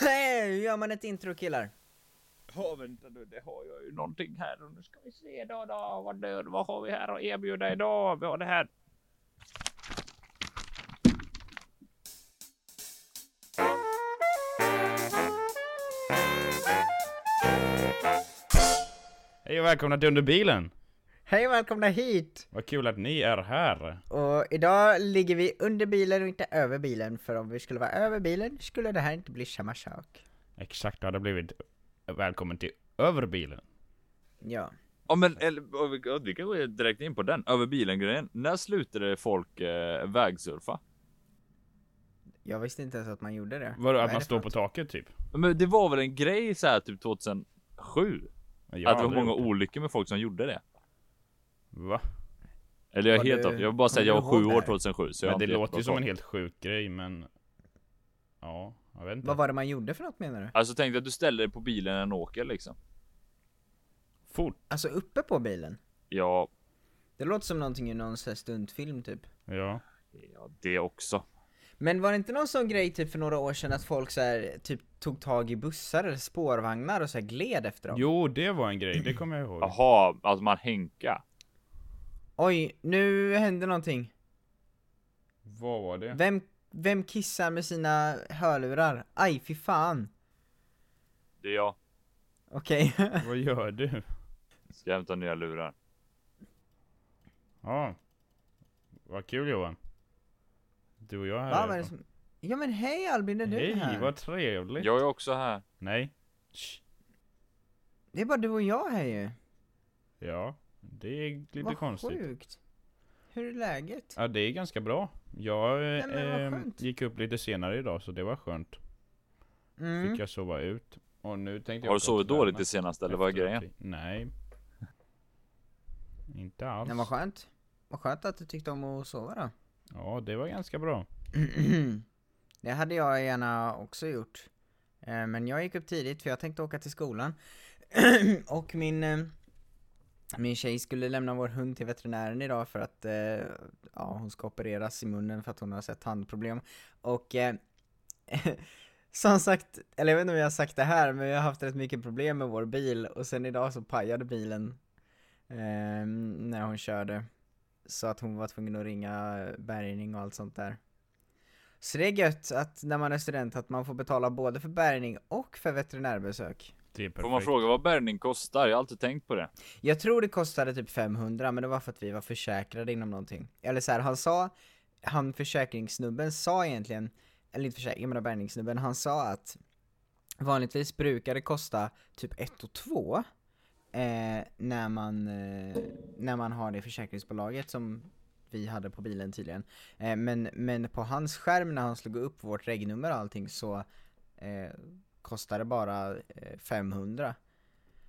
Hur gör man ett intro killar? Ja vänta nu, det har jag ju någonting här och nu ska vi se då, då vad, det, vad har vi här att erbjuda idag? Vi har det här. Hej och välkomna till Under bilen! Hej och välkomna hit! Vad kul att ni är här! Och idag ligger vi under bilen och inte över bilen, för om vi skulle vara över bilen skulle det här inte bli samma sak. Exakt, det hade blivit välkommen till över bilen. Ja. Ja men eller, vi, kan gå direkt in på den över bilen grejen. När slutade folk eh, vägsurfa? Jag visste inte ens att man gjorde det. Vadå, Vad att man det står på taket typ? Men det var väl en grej så här typ 2007? Jag har att det var många det. olyckor med folk som gjorde det. Va? Eller jag är Var helt off. Jag vill bara säga att jag var sju år det här? 2007 så jag Men det låter ju som en helt sjuk grej men... Ja, jag vet inte. Vad var det man gjorde för något menar du? Alltså tänk dig att du ställer dig på bilen när den åker liksom. Fort? Alltså uppe på bilen? Ja, Det låter som någonting i någon sån här stuntfilm typ. Ja. ja det också. Men var det inte någon sån grej typ för några år sedan att folk så här, typ tog tag i bussar eller spårvagnar och så här gled efter dem? Jo, det var en grej, det kommer jag ihåg. Jaha, alltså man hänka. Oj, nu händer någonting. Vad var det? Vem, vem kissar med sina hörlurar? Aj, fy fan. Det är jag. Okej. Vad gör du? Ska hämta nya lurar. Ja. Vad kul Johan. Du och jag här Va, vad är det som... Ja men hej Albin, är du Hej, här? vad trevligt. Jag är också här. Nej. Shh. Det är bara du och jag här ju. Ja, det är lite vad konstigt. sjukt. Hur är läget? Ja, det är ganska bra. Jag Nej, men vad eh, skönt. gick upp lite senare idag så det var skönt. Mm. Fick jag sova ut. Och nu tänkte jag Har du sovit dåligt det senaste eller vad är grejen? Nej. Inte alls. Nej, vad skönt. Vad skönt att du tyckte om att sova då. Ja, det var ganska bra. det hade jag gärna också gjort. Eh, Men jag gick upp tidigt för jag tänkte åka till skolan. och min, eh, min tjej skulle lämna vår hund till veterinären idag för att eh, ja, hon ska opereras i munnen för att hon har sett tandproblem. Och eh, som sagt, eller jag vet inte om jag har sagt det här, men jag har haft rätt mycket problem med vår bil och sen idag så pajade bilen eh, när hon körde. Så att hon var tvungen att ringa eh, bärgning och allt sånt där. Så det är gött att när man är student att man får betala både för bärgning och för veterinärbesök. Det är perfekt. Får man fråga vad bärgning kostar? Jag har alltid tänkt på det. Jag tror det kostade typ 500 men det var för att vi var försäkrade inom någonting. Eller så här, han sa, han försäkringssnubben sa egentligen, eller inte försäkring, jag menar bärgningssnubben, han sa att vanligtvis brukar det kosta typ 1 och 2 eh, när, man, eh, när man har det försäkringsbolaget som vi hade på bilen tydligen. Eh, men, men på hans skärm när han slog upp vårt regnummer och allting så eh, kostade bara eh, 500.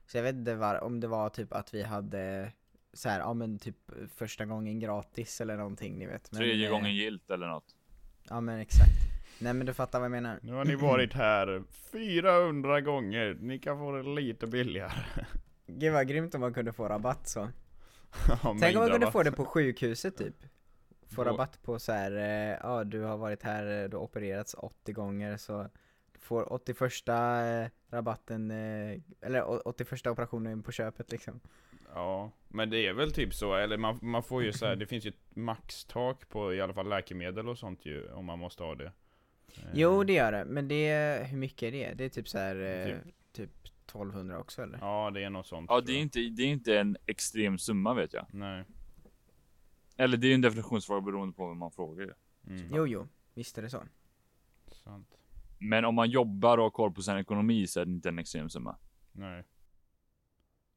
Så jag vet inte var, om det var typ att vi hade så här, ja men typ första gången gratis eller någonting ni vet. Men, Tredje eh, gången gilt eller något. Ja men exakt. Nej men du fattar vad jag menar. Nu har ni varit här 400 gånger. Ni kan få det lite billigare. Gud vad grymt om man kunde få rabatt så. Ja, Tänk om man kunde få det på sjukhuset typ. Få rabatt på så här, eh, ja du har varit här, eh, du har opererats 80 gånger så får 81 eh, rabatten, eh, eller å- 81 operationen på köpet liksom. Ja, men det är väl typ så, eller man, man får ju så här, det finns ju ett maxtak på i alla fall läkemedel och sånt ju, om man måste ha det. Eh, Jo det gör det, men det, hur mycket är det? Det är typ så här, eh, Typ. typ 1200 också eller? Ja, det är något sånt. Ja, det är inte, det är inte en extrem summa vet jag. Nej. Eller det är ju en definitionsfråga beroende på vem man frågar ju. Mm, Jo jo, visst är det så. sant. Men om man jobbar och har koll på sin ekonomi så är det inte en extrem summa. Nej.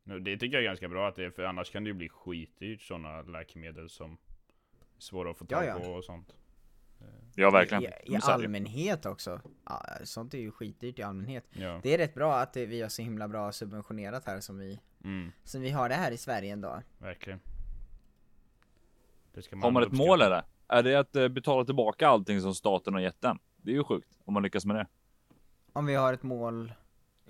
Nu, det tycker jag är ganska bra att det är, för annars kan det ju bli skitdyrt sådana läkemedel som är svåra att få tag ja. på och sånt. Ja, verkligen. I, i säljer. allmänhet också. Ja, sånt är ju skitdyrt i allmänhet. Ja. Det är rätt bra att vi har så himla bra subventionerat här som vi, Mm, som vi har det här i Sverige ändå. verkligen. Det ska Har man ett uppskatta. mål eller? Är det att eh, betala tillbaka allting som staten har gett den? Det är ju sjukt om man lyckas med det. Om vi har ett mål.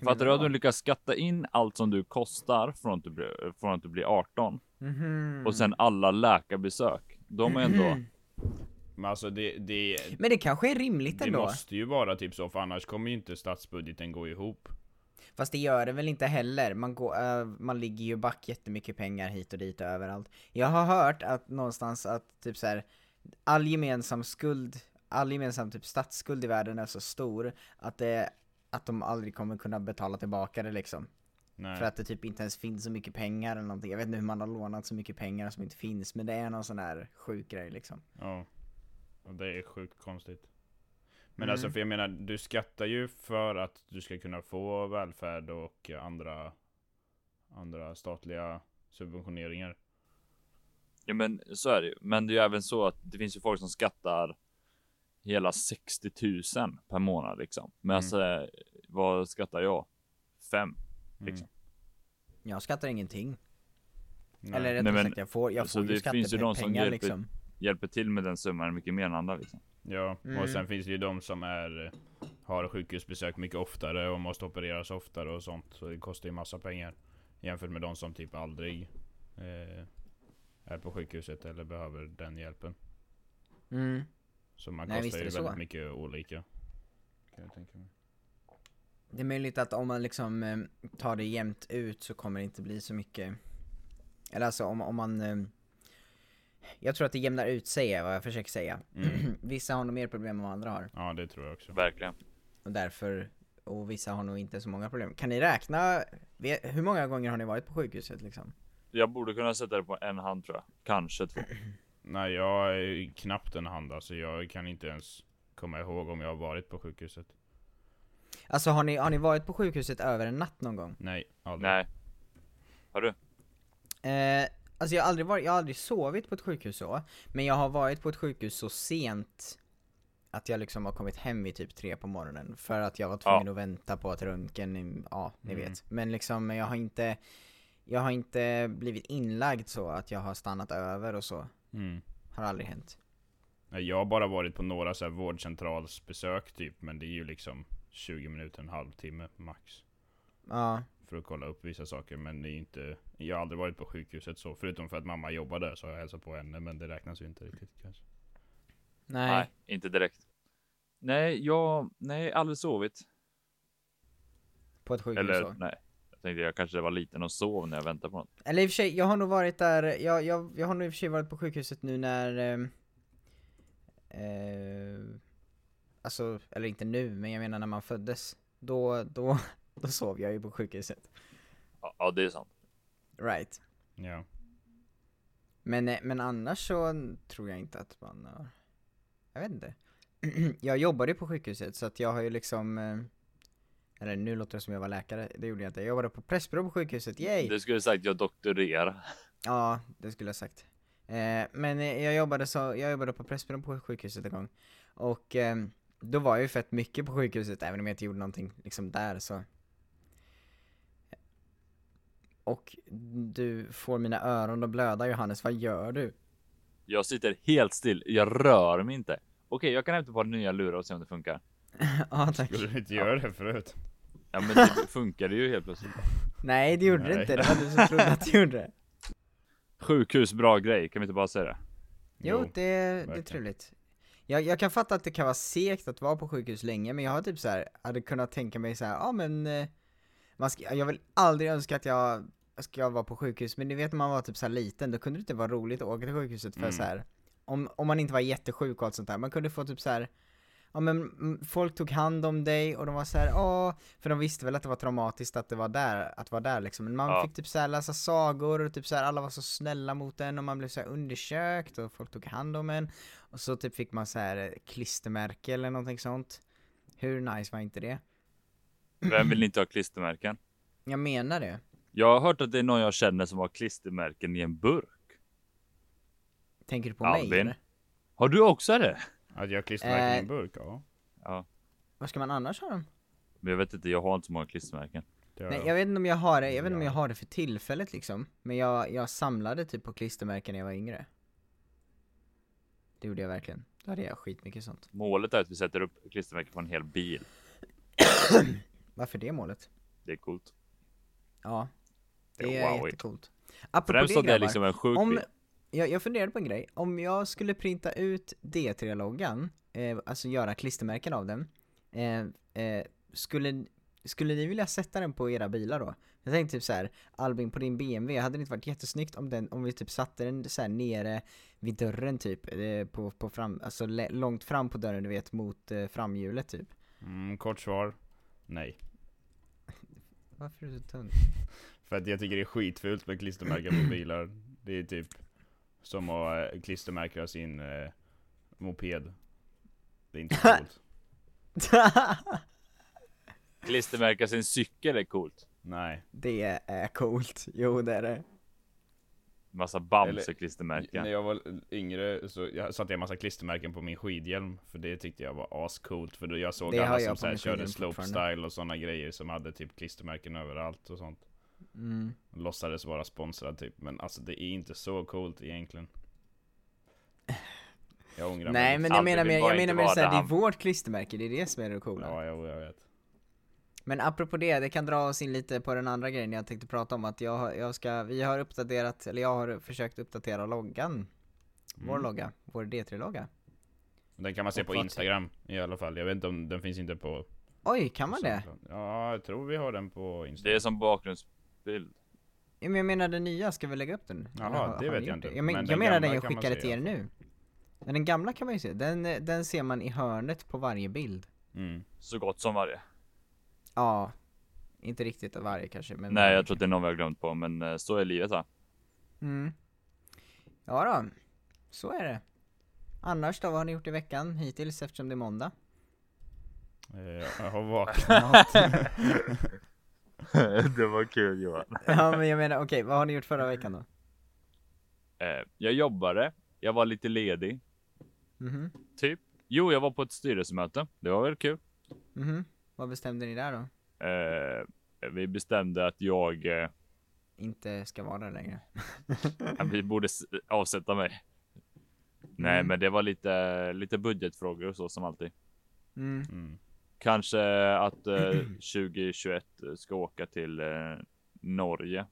Fattar du att du lyckas skatta in allt som du kostar från att du blir, från att du blir 18 Mhm. och sen alla läkarbesök? De är ändå, Mhm. Men alltså det, det, Men det kanske är rimligt det ändå. måste ju vara typ så, för annars kommer ju inte statsbudgeten gå ihop. Fast det gör det väl inte heller, man, går, äh, man ligger ju back jättemycket pengar hit och dit och överallt. Jag har hört att någonstans att typ så här, all gemensam skuld, all gemensam typ statsskuld i världen är så stor att det, att de aldrig kommer kunna betala tillbaka det liksom. Nej. För att det typ inte ens finns så mycket pengar eller någonting. Jag vet inte hur man har lånat så mycket pengar som inte finns, men det är någon sån här sjuk grej liksom. Ja. Och det är sjukt konstigt. Men Mm. alltså för jag menar, du skattar ju för att du ska kunna få välfärd och andra, andra statliga subventioneringar. Ja men så är det ju. Men det är ju även så att det finns ju folk som skattar hela 60 000 per månad liksom. Men alltså, vad skattar jag? Fem. Liksom. Jag skattar ingenting. Nej. Eller rättare sagt, jag får, jag så får ju det finns ju de som skattepengar hjälper- liksom. Hjälper till med den summan mycket mer än andra liksom. Ja, Mm. och sen finns det ju de som är Har sjukhusbesök mycket oftare och måste opereras oftare och sånt Så det kostar ju massa pengar Jämfört med de som typ aldrig eh, Är på sjukhuset eller behöver den hjälpen Mm. Så man Nej, kostar visst är ju det så. väldigt mycket olika Kan jag tänka mig Det är möjligt att om man liksom eh, tar det jämnt ut så kommer det inte bli så mycket Eller alltså om, om man eh, Jag tror att det jämnar ut sig är vad jag försöker säga Mm. Vissa har nog mer problem än vad andra har Ja det tror jag också Verkligen. Och därför Och vissa har nog inte så många problem Kan ni räkna Hur många gånger har ni varit på sjukhuset liksom? Jag borde kunna sätta det på en hand tror jag. Kanske två. Nej jag är knappt en hand alltså Jag kan inte ens komma ihåg om jag har varit på sjukhuset Alltså har ni, har ni varit på sjukhuset över en natt någon gång? Nej, aldrig Nej. Har du? Eh, alltså jag har aldrig varit, jag har aldrig sovit på ett sjukhus så, men jag har varit på ett sjukhus så sent att jag liksom har kommit hem vid typ tre på morgonen för att jag var tvungen att vänta på att röntgen, ja ni Mm. vet. Men liksom jag har inte, jag har inte blivit inlagd så att jag har stannat över och så. Mm. Har aldrig hänt. Jag har bara varit på några så här vårdcentralsbesök typ, men det är ju liksom 20 minuter, en halvtimme max. Ja, För att kolla upp vissa saker, men det är inte Jag har aldrig varit på sjukhuset så, förutom för att mamma jobbar där så har jag hälsat på henne, men det räknas ju inte riktigt kanske. nej. Nej, inte direkt. Nej, jag, nej, aldrig sovit. På ett sjukhus Eller så. nej. Jag tänkte jag kanske var liten och sov när jag väntade på något. Eller i och för sig, jag har nog varit där, jag, jag, jag har nog i och för sig varit på sjukhuset nu när ehm, eh, Alltså, eller inte nu, men jag menar när man föddes Då, då, då sov jag ju på sjukhuset Ja, ja det är sant. Right Ja. Men, eh, men annars så tror jag inte att man har Jag vet inte Jag jobbade ju på sjukhuset så att jag har ju liksom eh, Eller nu låter det som jag var läkare, det gjorde jag inte Jag jobbade på Pressbyrå på sjukhuset, yay! Du skulle sagt jag doktorerar. Ja, det skulle jag sagt. Eh, men eh, jag jobbade, så, jag jobbade på Pressbyrån på sjukhuset en gång. Och eh, då var jag ju fett mycket på sjukhuset, även om jag inte gjorde någonting liksom där så. Och du får mina öron att blöda Johannes, vad gör du? Jag sitter helt still. Jag rör mig inte. Okej, jag kan hämta på nya lurar och se om det funkar. Ja tack. Skulle du inte göra det förut? Ja, men det funkade ju helt plötsligt. Nej det gjorde det Nej. inte, det var du som trodde att det gjorde det. Sjukhus, bra grej. Kan vi inte bara säga det? Jo, det, det är trevligt. Jag, jag kan fatta att det kan vara segt att vara på sjukhus länge, men jag har typ så här, hade kunnat tänka mig så här, ja men eh, man ska, jag vill aldrig önska att jag ska vara på sjukhus, men ni vet när man var typ så här liten, då kunde det inte vara roligt att åka till sjukhuset för Mm. så här om, om man inte var jättesjuk och allt sånt där, man kunde få typ så här Ja men mm, folk tog hand om dig och de var så här, åh, för de visste väl att det var traumatiskt att det var där, att vara där liksom, men man Ja. fick typ så här läsa sagor och typ så här, alla var så snälla mot en och man blev så här undersökt och folk tog hand om en och så typ fick man så här eh, klistermärke eller någonting sånt Hur nice var inte det? Vem vill inte ha klistermärken? Jag menar det Jag har hört att det är någon jag känner som har klistermärken i en burk. Tänker du på Albin? mig eller? Har du också det? Att jag klistermärken i Eh, en burk? Ja. Ja, Vad ska man annars ha dem? men jag vet inte. Jag har inte så många klistermärken. Nej jag. vet inte om jag har det, jag vet inte om Ja. jag har det för tillfället liksom Men jag, jag samlade typ på klistermärken när jag var yngre Det gjorde jag verkligen, då hade jag skitmycket sånt Målet är att vi sätter upp klistermärken på en hel bil. Varför det målet? Det är coolt. Ja, Det det är är wow. jättecoolt Apropå Främst det om det är grabbar, liksom en sjuk om, bil. Jag, jag funderade på en grej. Om jag skulle printa ut D3-loggan, eh, alltså göra klistermärken av den, eh, eh, skulle, skulle ni vilja sätta den på era bilar då? Jag tänkte typ så här, Albin på din BMW, hade det inte varit jättesnyggt om den, om vi typ satte den så här nere vid dörren typ, eh, på, på fram, alltså långt fram på dörren du vet, mot eh, framhjulet typ? Mm, kort svar. Nej. Varför är du så tunn? För att jag tycker det är skitfult med klistermärken på bilar. Det är typ som att eh, klistermärka sin eh, moped. Det är inte så coolt. Klistermärka sin cykel är coolt. Nej. det är coolt, jo det är det. Massa Bamse-klistermärken. När jag var yngre så jag satte jag massa klistermärken på min skidhjälm. För det tyckte jag var ascoolt. För då jag såg Det alla jag som så här körde slopestyle och sådana grejer som hade typ klistermärken överallt och sånt. Mm. Låtsades vara sponsrad typ. Men alltså det är inte så coolt egentligen. Jag ångrar Nej mig. men jag Albin menar mer, jag menar mer såhär, det är vårt klistermärke, det är det som är det coola. Ja, jo, jag vet. Men apropå det, det kan dra oss in lite på den andra grejen jag tänkte prata om att jag, har- jag ska, vi har uppdaterat, eller jag har försökt uppdatera loggan. Vår Mm. logga, vår D3-logga. Den kan man se Och på Instagram i alla fall. Jag vet inte om den finns inte på... Oj, kan man det? Ja, jag tror vi har den på Instagram. Det är som bakgrundsbild. Ja, men jag menar den nya, ska vi lägga upp den? Jaha, har- det vet jag inte. det? Jag, men, Men jag menar den jag skickade till er alla nu. Men den gamla kan man ju se, den, den ser man i hörnet på varje bild. Mm. Så gott som varje. Ja, inte riktigt varje kanske men Nej, jag tror att det är någon vi har glömt på, men eh, så är livet va? Mm. Ja då, så är det. Annars då, vad har ni gjort i veckan hittills eftersom det är måndag? Eh, Jag har vaknat. det var kul Johan. ja men jag menar, okej, vad har ni gjort förra veckan då? Eh, jag jobbade, jag var lite ledig, Mhm, typ. Jo, jag var på ett styrelsemöte. Det var väl kul. mhm. Vad bestämde ni där då? Eh, vi bestämde att jag, eh, Inte ska vara där längre. vi borde avsätta mig. Nej, Mm. men det var lite, lite budgetfrågor och så som alltid. Mm. Kanske att eh, 2021 ska åka till eh, Norge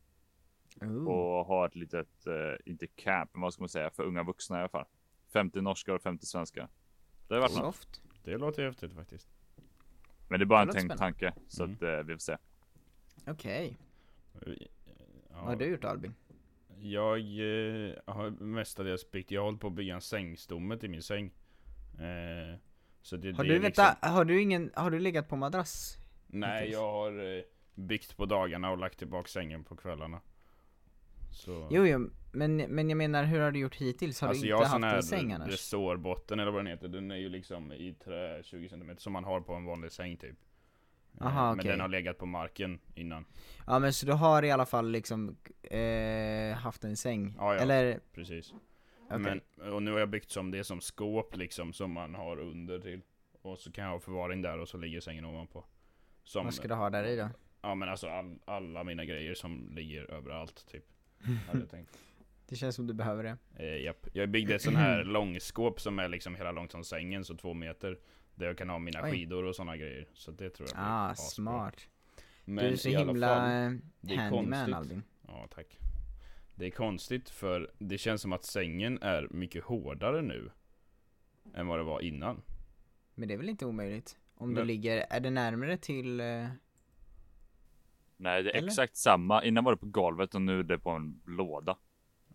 Ooh. och ha ett litet, eh, inte camp, men vad ska man säga, för unga vuxna i alla fall. 50 norskar och 50 svenskar. Det har varit något. Soft. Det låter häftigt faktiskt. Men det är bara Det en tänkt tanke, så Mm. att eh, vi får se. Okej. Ja, Vad har du gjort Albin? Jag eh, har mestadels byggt, jag hållit på att bygga en sängstomme till min säng. Eh, så det, Har det du, är vänta, liksom, har du ingen, har du legat på madrass? Nej, jag har eh, byggt på dagarna och lagt tillbaka sängen på kvällarna. Så, Jo, jo, men, men jag menar hur har du gjort hittills? Har alltså du jag inte har sån haft här en säng annars? resårbotten eller vad den heter, den är ju liksom i trä 20 cm som man har på en vanlig säng typ. Eh, Aha, Men okej. den har legat på marken innan. Ja men så du har i alla fall liksom eh, haft en säng? Ja, ja. Eller, Precis. Okej. Men, och nu har jag byggt som det som skåp liksom som man har under till. Och så kan jag ha förvaring där och så ligger sängen ovanpå. Som, vad ska du ha där i då? Ja men alltså all, alla mina grejer som ligger överallt typ. Hade jag tänkt. Det känns som du behöver det. Eh, japp. Jag byggde ett sån här långskåp som är liksom hela långt som sängen, så två meter. Där jag kan ha mina Oj. skidor och såna grejer. Så det tror jag blir Ah, asbra. smart. Men du är så himla fall- eh, handyman. Albin. Ja, tack. Det är konstigt för det känns som att sängen är mycket hårdare nu. Än vad det var innan. Men det är väl inte omöjligt? Om du Men- ligger, är det närmare till... Eh, Nej, det är Eller? exakt samma. Innan var det på golvet och nu är det på en låda.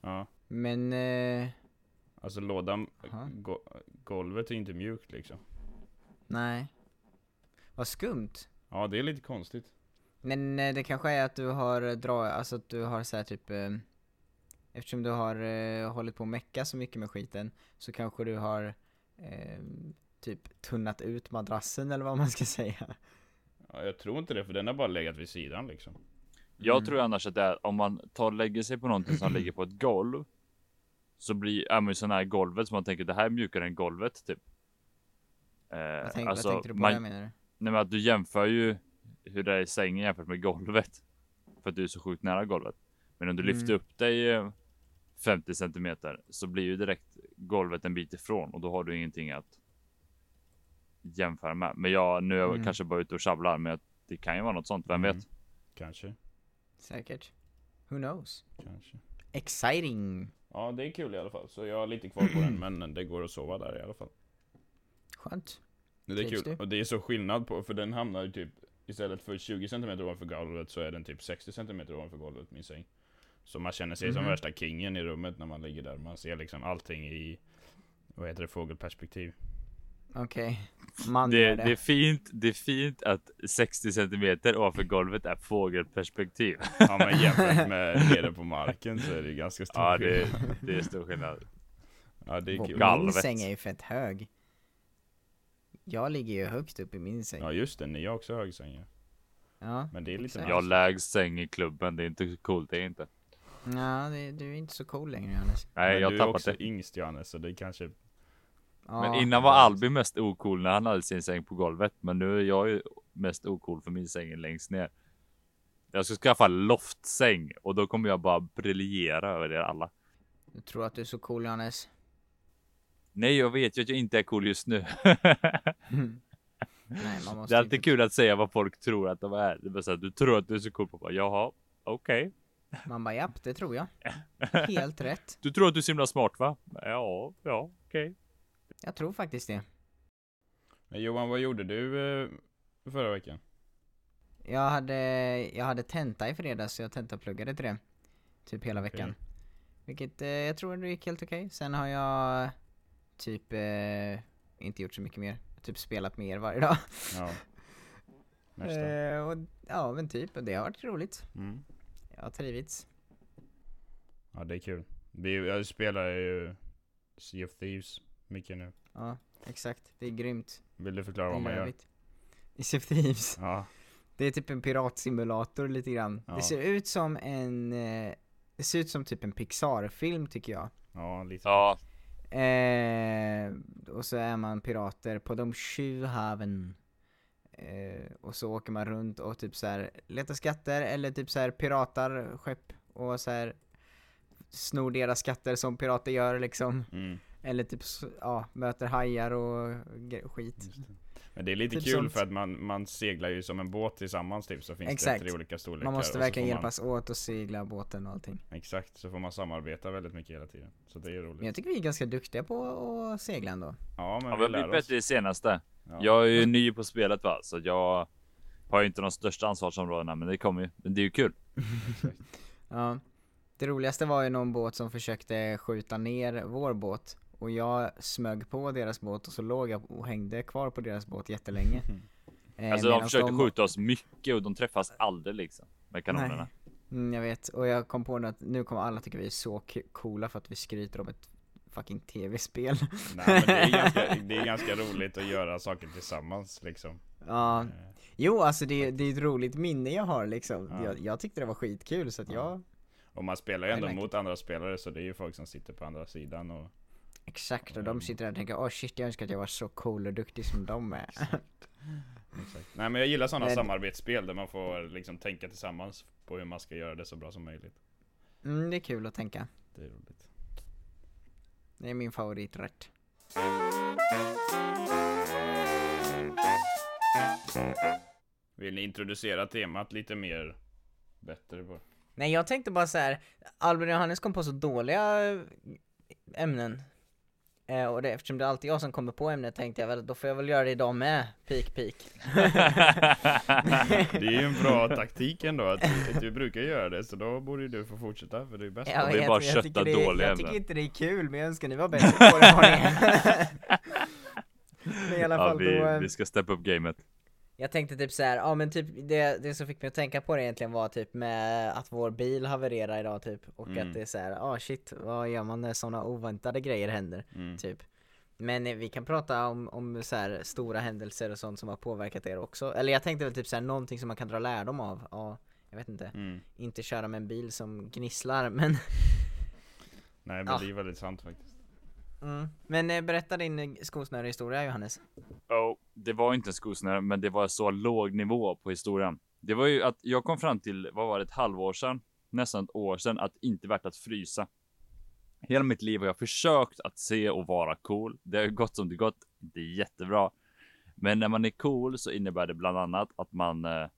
Ja. men... Eh, Alltså lådan, go golvet är inte mjukt liksom. nej. Vad skumt. Ja, det är lite konstigt. Men eh, det kanske är att du har dra, alltså att du har så här typ eh, Eftersom du har eh, hållit på att mecka så mycket med skiten Så kanske du har eh, Typ tunnat ut madrassen eller vad man ska säga Ja, jag tror inte det, för den har bara legat vid sidan liksom. Jag Mm. tror annars att det är om man tar och lägger sig på någonting som ligger på ett golv. Så blir, är man ju sån här golvet som man tänker det här är mjukare än golvet typ. Eh, vad, tänk, alltså, vad tänkte du på man, där menar du? Nej men att du jämför ju hur det är i sängen jämfört med golvet. För att du är så sjukt nära golvet. Men om du Mm. lyfter upp dig eh, 50 centimeter så blir ju direkt golvet en bit ifrån och då har du ingenting att jämföra med. Men jag, nu är jag Mm. kanske bara ute och tjabblar men det kan ju vara något sånt, vem Mm. vet? Kanske, Säkert Who knows? kanske. Exciting! Ja, det är kul i alla fall. Så jag har lite kvar på den, men det går att sova där i alla fall. Skönt. Det är Trivs kul. du? Och det är så skillnad på, för den hamnar ju typ Istället för 20 cm ovanför golvet så är den typ 60 cm ovanför golvet, min säng. Så man känner sig som Mhm. värsta kingen i rummet när man ligger där. Man ser liksom allting i, vad heter det, fågelperspektiv. Okej. Man Det, gör det, är fint, det är fint att 60 centimeter ovanför golvet är fågelperspektiv. Ja men jämfört med nere på marken så är det ganska stor Ja, det, skillnad. det är stor skillnad. Ja det är Vår- kul. Min säng är ju fett hög. Jag ligger ju högst upp i min säng. Ja just det, ni har också högsäng ju. Ja. Men det är lite nice. Jag har lägst säng i klubben, det är inte coolt, det är inte. Ja, det, du är inte så cool längre Johannes. Nej, Men jag har tappat också det. yngst Johannes, så det kanske... Ja, Men innan var Albin mest ocool när han hade sin säng på golvet. Men nu är jag ju mest ocool för min säng längst ner. Jag ska skaffa loftsäng och då kommer jag bara briljera över er alla. Du tror att du är så cool Johannes? Nej, jag vet ju att jag inte är cool just nu. Nej, man måste det är alltid inte- kul att säga vad folk tror att de är. Det är så här, du tror att du är så cool på bara, jaha, okej. Man bara japp, det tror jag. Helt rätt. Du tror att du är så himla smart va? Ja, ja, okej. Jag tror faktiskt det. Men Johan, vad gjorde du eh, förra veckan? Jag hade, jag hade tenta i fredags så jag tentapluggade till det. Typ hela veckan. Vilket eh, jag tror det gick helt okej. Sen har jag typ eh, inte gjort så mycket mer. Typ spelat med er varje dag. Ja. Eh, och, ja men typ, det har varit roligt. Mm. Jag har trivits. Ja det är kul. Vi, jag spelar ju Sea of Thieves mycket nu. Ja, exakt. Det är grymt. Vill du förklara vad man gör? I Sea of Thieves. Ja. Det är typ en piratsimulator lite grann. Ja. Det ser ut som en, eh, det ser ut som typ en Pixar-film tycker jag. Ja, lite. Ja, Eh, och så är man pirater på de sju haven. Eh, och så åker man runt och typ så här letar skatter eller typ så här piratar skepp och så här snor deras skatter som pirater gör liksom. Mm. Eller typ ja, möter hajar och skit. Men det är lite Typ kul sånt. för att man, man seglar ju som en båt tillsammans typ så finns Exakt. det tre olika storlekar. Man och måste verkligen man, hjälpas åt att segla båten och allting. Exakt, så får man samarbeta väldigt mycket hela tiden. Så det är roligt. Men jag tycker vi är ganska duktiga på att segla ändå. Ja men ja vi vi har blivit bättre i senaste. Ja. Jag är ju ny på spelet va, så jag har ju inte de största ansvarsområdena, men det kommer ju. Men det är ju kul. Ja. Det roligaste var ju någon båt som försökte skjuta ner vår båt. Och jag smög på deras båt och så låg jag och hängde kvar på deras båt jättelänge. Eh, Alltså de försökte skjuta oss mycket och de träffas aldrig liksom. Med kanonerna. Nej. Mm, jag vet, och jag kom på att nu kommer alla tycka vi är så coola för att vi skryter om ett fucking tv-spel. Nej men det är, ganska, det är ganska roligt att göra saker tillsammans liksom. ja, Eh, jo alltså det, det är ett roligt minne jag har liksom. Ja. Jag, jag tyckte det var skitkul så att Ja. jag, Och man spelar ju ändå mot andra spelare så det är ju folk som sitter på andra sidan och exakt, och de sitter där och tänker åh shit jag önskar att jag var så cool och duktig som de är. Exakt. Nej men jag gillar sådana Men- samarbetsspel där man får liksom tänka tillsammans på hur man ska göra det så bra som möjligt. Mm, det är kul att tänka. Det är roligt. Det är min favoriträtt. Vill ni introducera temat lite mer bättre? På? Nej jag tänkte bara så här. Albin och Johannes kom på så dåliga ämnen. Eh, och det, eftersom det är alltid jag som kommer på ämnet tänkte jag väl, då får jag väl göra det idag med. Peak peak. Det är ju en bra taktik ändå att, att du brukar göra det så då borde du få fortsätta för det är bäst. Vill vet, bara jag kötta är- dåliga Jag tycker ämnen. inte det är kul, men jag önskar ni var bättre på det än vad ni är. Men i alla Ja, fall vi, då, eh, vi ska steppa upp gamet. Jag tänkte typ så här, ja men typ det, det som fick mig att tänka på det egentligen var typ med att vår bil havererade idag typ och Mm. att det är så här, ja ah, shit, vad gör man när sådana oväntade grejer händer? Mm. Typ. Men vi kan prata om, om så här stora händelser och sånt som har påverkat er också. Eller jag tänkte väl typ så här någonting som man kan dra lärdom av. Ja, jag vet inte. Mm. Inte köra med en bil som gnisslar men Nej men Ja. det är väldigt sant faktiskt. Mm. Men eh, berätta din eh, skosnörehistoria Johannes. Oh, det var inte en skosnöre, men det var så låg nivå på historien. Det var ju att jag kom fram till, vad var det, ett halvår sedan, nästan ett år sedan, att inte värt att frysa. Hela mitt liv har jag försökt att se och vara cool. Det har ju gått som det gått, inte jättebra. Men när man är cool så innebär det bland annat att man eh,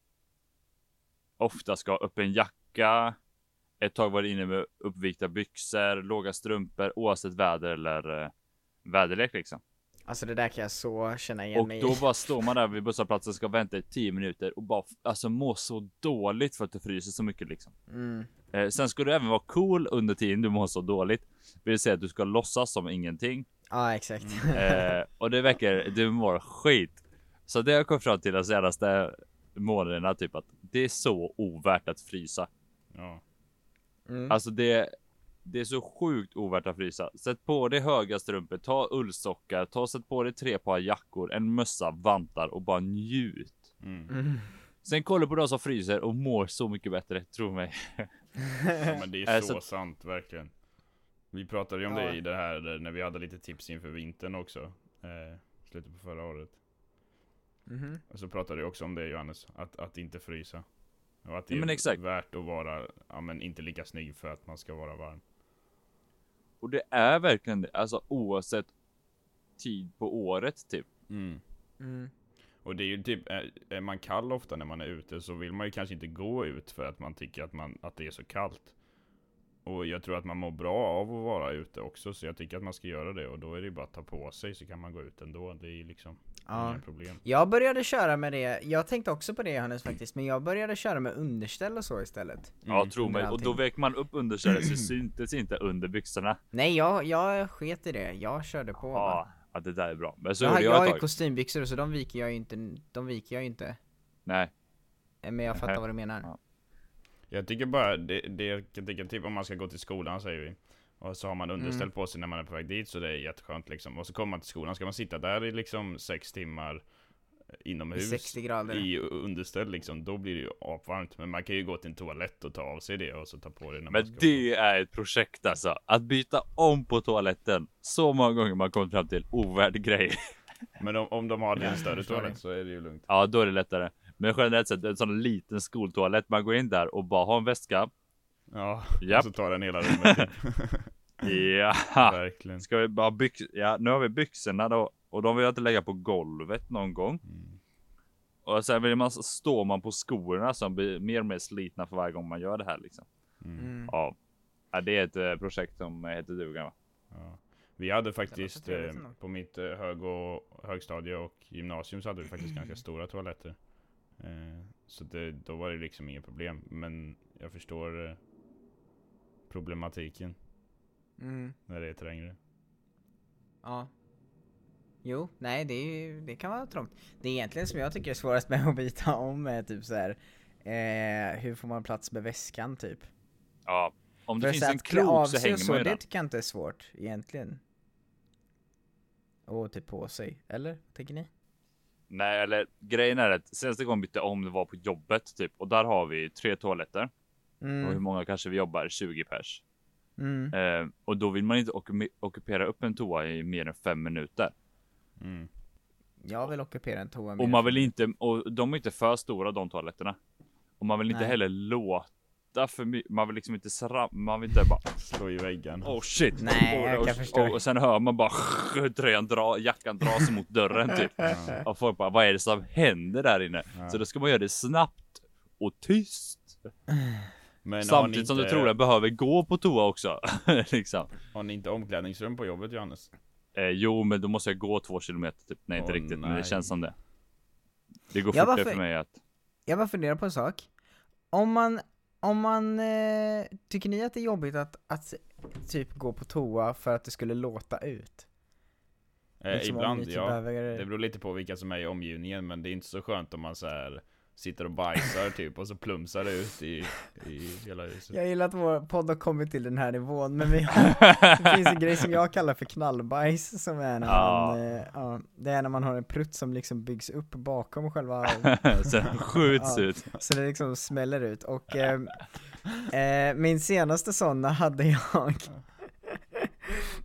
ofta ska ha upp en jacka, ett tag var det inne med uppvikta byxor, låga strumpor oavsett väder eller eh, väderlek liksom. Alltså det där kan jag så känna igen Och mig då i. bara står man där vid busshållplatsen ska vänta i 10 minuter och bara alltså må så dåligt för att du fryser så mycket liksom. Mm. Eh, sen ska du även vara cool under tiden du mår så dåligt. Vill säga att du ska låtsas som ingenting. Ja exakt. Eh, och det verkar, du mår skit. Så det har jag kommit fram till de senaste månaderna typ att det är så ovärt att frysa. Ja. Mm. Alltså det, det är så sjukt ovärt att frysa. Sätt på dig höga strumpor, ta ullsockar, ta sätt på dig tre par jackor, en mössa, vantar och bara njut. Mm. Mm. Sen kolla på de som fryser och mår så mycket bättre, tro mig. ja men det är Äh, så så- sant verkligen. Vi pratade ju om Ja. det i det här när vi hade lite tips inför vintern också. Eh, slutet på förra året. Mhm. Och så pratade vi också om det Johannes, att, att inte frysa. Och att det Ja, är men exakt. värt att vara, ja men inte lika snygg för att man ska vara varm. Och det är verkligen det, alltså oavsett tid på året typ. Mm. Mm. Och det är ju typ, är, är man kall ofta när man är ute så vill man ju kanske inte gå ut för att man tycker att, man, att det är så kallt. Och jag tror att man mår bra av att vara ute också, så jag tycker att man ska göra det. Och då är det ju bara att ta på sig så kan man gå ut ändå. Det är ju liksom Ja. inga problem. Jag började köra med det, jag tänkte också på det Johannes faktiskt, men jag började köra med underställ och så istället. Ja, Mm. tro mig. Och då vek man upp understället så syntes inte under byxorna. Nej jag, jag sket i det, jag körde på Ja, ja, det där är bra. Men så Jag, jag jag har ju kostymbyxor så de viker jag ju inte, de viker jag ju inte. Nej. Eh, Men jag fattar vad du menar. Ja. Jag tycker bara, det, det jag kan tycka typ om man ska gå till skolan säger vi. Och så har man underställ Mm. på sig när man är på väg dit så det är jätteskönt liksom. Och så kommer man till skolan, ska man sitta där i liksom sex timmar eh, I inomhus 60 grader. i underställ liksom, då blir det ju apvarmt. Men man kan ju gå till en toalett och ta av sig det och så ta på det när man Men ska det är ett projekt alltså. Att byta om på toaletten. Så många gånger man kommit fram till ovärd grej. Men om, om de har en större toalett så är det ju lugnt. Ja, då är det lättare. Men generellt sett, en sån liten skoltoalett. Man går in där och bara har en väska. Ja, Japp. och så tar den hela rummet typ. Ja. Verkligen. Ska vi bara byx... Ja, nu har vi byxorna då. Och de vill jag inte lägga på golvet någon gång. Mm. Och sen vill man, står man på skorna som blir mer och mer slitna för varje gång man gör det här liksom. Mm. Mm. Ja. ja det är ett eh, projekt som heter duga va? Ja. Vi hade faktiskt eh, på mitt eh, hög och högstadie och gymnasium så hade vi faktiskt ganska stora toaletter. Eh, så det, då var det liksom inget problem. Men jag förstår eh, problematiken Mm. när det är trängre. Ja. Jo, nej det, är ju, det kan vara trångt. Det är egentligen som jag tycker är svårast med att byta om är typ så här. Eh, hur får man plats med väskan typ? Ja. Om det För finns en krok så hänger så, man ju det tycker jag inte är svårt egentligen. Och typ på sig, eller? Tänker ni? Nej, eller grejen är att senaste gången bytte om det var på jobbet typ. Och där har vi tre toaletter. Och hur Mm. många kanske vi jobbar? 20 pers. Mm. Eh, och då vill man inte ockup- ockupera upp en toa i mer än fem minuter. Mm. Jag vill ockupera en toa Och mer. man vill inte, och de är inte för stora de toaletterna. Och man vill inte Nej. heller låta för mycket, man vill liksom inte sram, man vill inte bara Slå i väggen. oh shit. Nej, och, jag och, kan förstå. Och, och sen hör man bara hur tröjan dra, jackan dras mot dörren typ. Ja. Och folk bara, vad är det som händer där inne? Ja. Så då ska man göra det snabbt och tyst. Men Samtidigt som du inte- troligen behöver gå på toa också. liksom. Har ni inte omklädningsrum på jobbet Johannes? Eh, jo, men då måste jag gå två kilometer typ. Nej, inte Åh, riktigt, men det nej. känns som det. Det går fortare varför- för mig att Jag bara funderar på en sak. Om man, om man, eh, tycker ni att det är jobbigt att, att typ gå på toa för att det skulle låta ut? Eh, Liksom om ibland, typ ja. behöver- Det beror lite på vilka som är i omgivningen, men det är inte så skönt om man så här sitter och bajsar typ, och så plumsar det ut i, i hela huset. Jag gillar att vår podd har kommit till den här nivån, men vi har, det finns en grej som jag kallar för knallbajs som är när Ja. man, eh, ja, det är när man har en prutt som liksom byggs upp bakom själva, sen skjuts Ja. ut. så det liksom smäller ut och eh, eh, min senaste sådana hade jag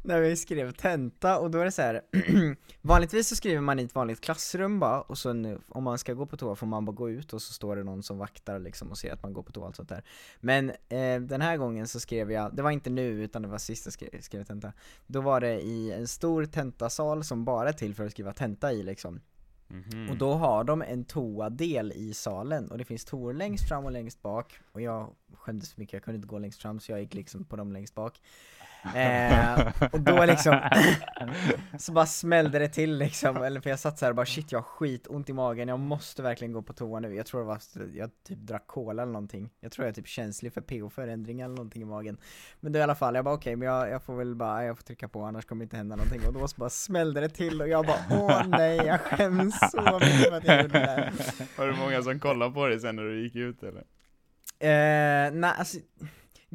när vi skrev tenta och då är det så här. vanligtvis så skriver man i ett vanligt klassrum bara och så nu, om man ska gå på toa får man bara gå ut och så står det någon som vaktar liksom och ser att man går på toa och allt sånt där. Men eh, den här gången så skrev jag, det var inte nu utan det var sist jag skrev, skrev tenta, då var det i en stor tentasal som bara är till för att skriva tenta i liksom. Mhm. Och då har de en toadel i salen och det finns toor längst fram och längst bak och jag skämdes för mycket, jag kunde inte gå längst fram så jag gick liksom på dem längst bak eh, Och då liksom Så bara smällde det till liksom, eller för jag satt så här och bara shit jag har skitont i magen, jag måste verkligen gå på toa nu. Jag tror det var, jag typ drack cola eller någonting. Jag tror jag är typ känslig för pH-förändring eller någonting i magen. Men då i alla fall, jag bara okej men jag, jag får väl bara, jag får trycka på annars kommer det inte hända någonting. Och då så bara smällde det till och jag bara åh nej jag skäms så mycket för att jag gjorde det där Var det många som kollade på dig sen när du gick ut eller? Eh, nej alltså,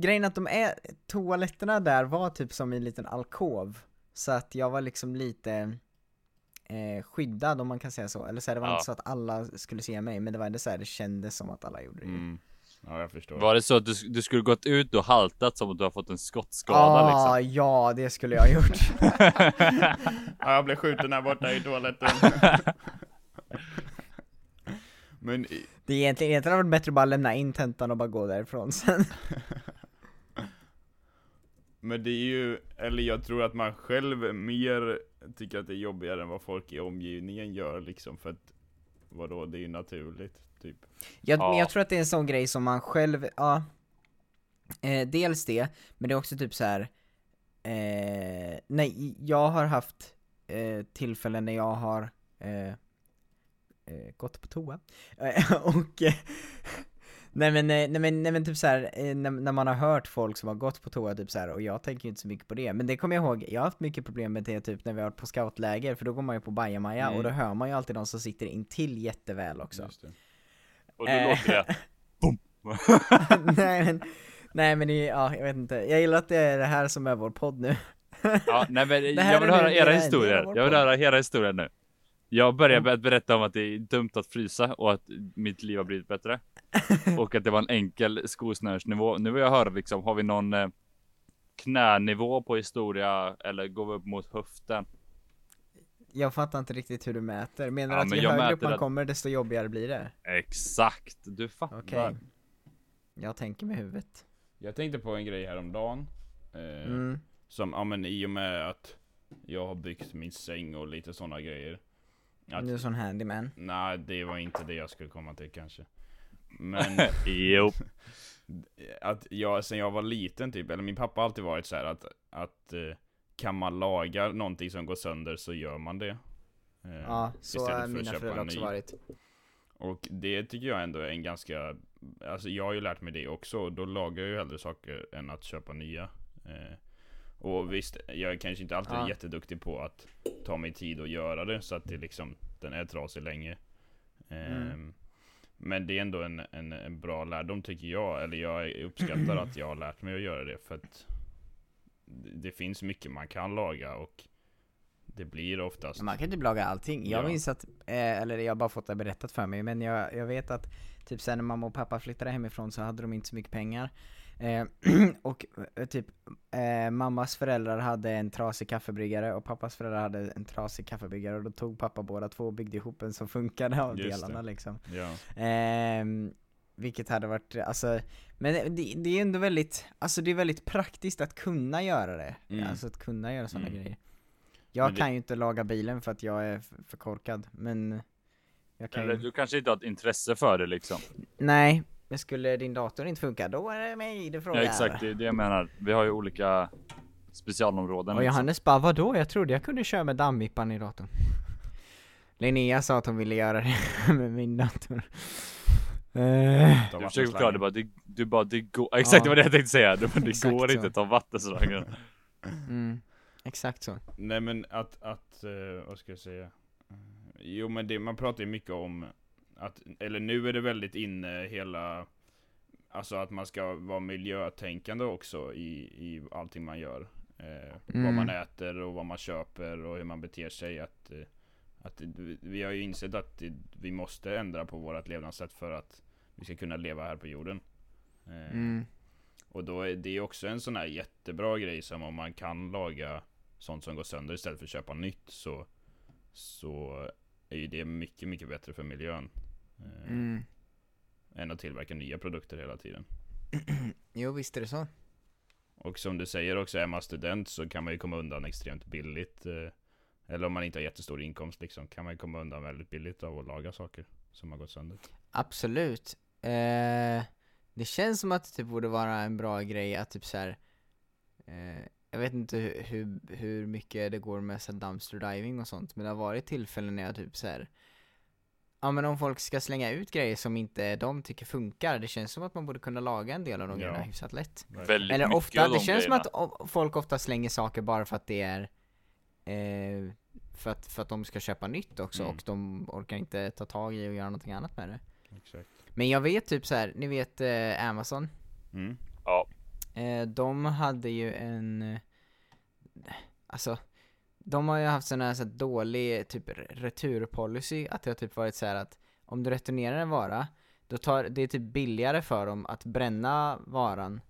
grejen att de är, toaletterna där var typ som i en liten alkov Så att jag var liksom lite eh, skyddad om man kan säga så, eller så här, det var Ja. inte så att alla skulle se mig, men det var ändå så här, det kändes som att alla gjorde det Mm. Ja jag förstår. Var det så att du, du skulle gått ut och haltat som att du har fått en skottskada ah, liksom? ja det skulle jag ha gjort Ja, jag blev skjuten här borta i toaletten. Men Det är egentligen, egentligen hade varit bättre att bara lämna in tentan och bara gå därifrån sen Men det är ju, eller jag tror att man själv mer tycker att det är jobbigare än vad folk i omgivningen gör liksom för att Vadå, det är ju naturligt, typ Jag, Ja. men jag tror att det är en sån grej som man själv, ja eh, Dels det, men det är också typ så här. Eh, nej, jag har haft eh, tillfällen när jag har eh, eh, gått på toa eh, och eh, Nej men, eh, nej men, nej men typ så här, eh, när, när man har hört folk som har gått på toa typ så här, och jag tänker ju inte så mycket på det, men det kommer jag ihåg, jag har haft mycket problem med det typ när vi har varit på scoutläger, för då går man ju på bajamaja Mm. och då hör man ju alltid de som sitter intill jätteväl också. Och då Eh. låter det nej men, nej men ja, jag vet inte. Jag gillar att det är det här som är vår podd nu. Ja, nej men jag vill höra era historier. Jag vill höra era historier nu. Jag börjar Mm. med att berätta om att det är dumt att frysa och att mitt liv har blivit bättre. och att det var en enkel skosnörsnivå. Nu vill jag höra liksom, har vi någon eh, knänivå på historia eller går vi upp mot höften? Jag fattar inte riktigt hur du mäter. Menar du Ja, att men ju jag högre upp man att- kommer desto jobbigare blir det? Exakt, du fattar. Okej. Jag tänker med huvudet. Jag tänkte på en grej häromdagen eh, Mm. Som, ja men i och med att jag har byggt min säng och lite sådana grejer att, Du är sån handyman. Nej, det var inte det jag skulle komma till kanske Men Jo. att jag, sen jag var liten typ, eller min pappa har alltid varit så här att, att eh, kan man laga någonting som går sönder så gör man det. Eh, Ja, så istället har för att mina köpa föräldrar en också varit. Och det tycker jag ändå är en ganska, alltså jag har ju lärt mig det också, och då lagar jag ju hellre saker än att köpa nya. Och visst, jag är kanske inte alltid Ja. jätteduktig på att ta mig tid och göra det så att det liksom, den är trasig länge. Mm. Men det är ändå en, en, en bra lärdom tycker jag, eller jag uppskattar att jag har lärt mig att göra det för att det finns mycket man kan laga och det blir oftast Man kan typ laga allting. Jag Ja. minns att, eh, eller jag har bara fått det berättat för mig, men jag, jag vet att typ sen när mamma och pappa flyttade hemifrån så hade de inte så mycket pengar. Eh, och eh, typ eh, mammas föräldrar hade en trasig kaffebryggare och pappas föräldrar hade en trasig kaffebryggare och då tog pappa båda två och byggde ihop en som funkade av Just delarna det. liksom. Ja, Ehm, vilket hade varit, alltså, men det, det är ändå väldigt, alltså det är väldigt praktiskt att kunna göra det. Mm. Alltså att kunna göra sådana Mm. grejer. Jag det- kan ju inte laga bilen för att jag är för korkad, men jag kan Eller du kanske inte har ett intresse för det liksom. Nej, men skulle din dator inte funka, då är det mig Ja, frågar. exakt, det är det jag menar. Vi har ju olika specialområden. Och liksom. Johannes bara, vadå? Jag trodde jag kunde köra med dammvippan i datorn. Linnea sa att hon ville göra det med min dator. Eh, Du försöker förklara, du bara, det, du bara, det går, exakt det var det jag tänkte säga, du bara, det Exakt går så. inte att ta vattenslangen. mm, exakt så. Nej men att, att, eh, vad ska jag säga? Jo men det, man pratar ju mycket om att, eller nu är det väldigt inne hela, alltså att man ska vara miljötänkande också i, i allting man gör. Eh, Vad Mm. man äter och vad man köper och hur man beter sig. Att, eh, att vi- har ju insett att vi måste ändra på vårt levnadssätt för att vi ska kunna leva här på jorden. Eh, Mm. och då är det också en sån här jättebra grej som om man kan laga sånt som går sönder istället för att köpa nytt så, så är ju det mycket, mycket bättre för miljön. Eh, Mm. Än att tillverka nya produkter hela tiden. Jo, visst är det så. Och som du säger också, är man student så kan man ju komma undan extremt billigt. Eh, Eller om man inte har jättestor inkomst liksom, kan man ju komma undan väldigt billigt av att laga saker som har gått sönder. Absolut. Eh, det känns som att det typ borde vara en bra grej att typ så här. Eh, jag vet inte hur, hur, hur mycket det går med så dumpster diving och sånt, men det har varit tillfällen när jag typ så här. Ja men om folk ska slänga ut grejer som inte de tycker funkar, det känns som att man borde kunna laga en del av de Ja. grejerna hyfsat lätt. Väldigt Eller ofta, det de känns som grejerna. att o- folk ofta slänger saker bara för att det är eh, för, att, för att de ska köpa nytt också Mm. och de orkar inte ta tag i och göra någonting annat med det. Exakt. Men jag vet typ så här, ni vet eh, Amazon? Mm. Ja, Eh, de hade ju en, alltså, de har ju haft sån här så här dålig typ re- returpolicy, att det har typ varit så här att om du returnerar en vara, då tar, det är typ billigare för dem att bränna varan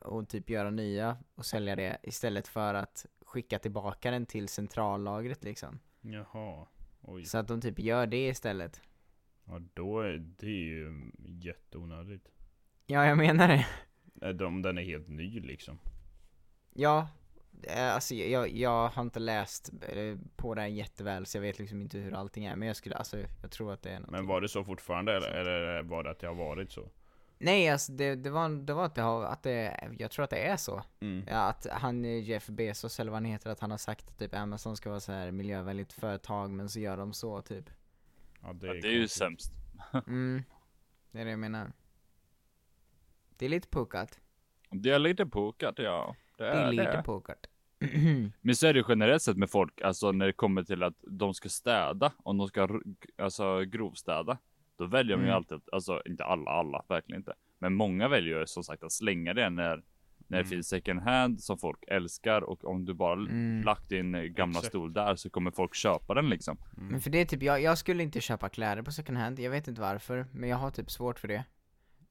och typ göra nya och sälja det istället för att skicka tillbaka den till centrallagret liksom. Jaha. Oj. Så att de typ gör det istället. Ja då är det ju jätteonödigt. Ja, jag menar det. De- Om den är helt ny liksom. Ja, alltså jag, jag har inte läst eh, på det här jätteväl så jag vet liksom inte hur allting är men jag skulle, alltså jag tror att det är något. Men var det så fortfarande eller, eller var det att det har varit så? Nej alltså det, det var, det var att det har, att det, jag tror att det är så. Mm. Ja, att han eh, Jeff Bezos eller vad han heter, att han har sagt att typ Amazon ska vara så här miljövänligt företag men så gör de så typ. Ja, det ja, är, det är ju sämst. Mm, det är det jag menar. Det är lite pukat. Det är lite pukat, ja. Det Det är, är lite det. pukat. Men så är det ju generellt sett med folk, alltså när det kommer till att de ska städa, om de ska alltså grovstäda, då väljer de ju Mm. alltid, alltså inte alla, alla, verkligen inte. Men många väljer ju som sagt att slänga det när, när det Mm. finns second hand som folk älskar och om du bara Mm. lagt din gamla Exakt. stol där så kommer folk köpa den liksom. Men för det är typ, jag, jag skulle inte köpa kläder på second hand, jag vet inte varför, men jag har typ svårt för det.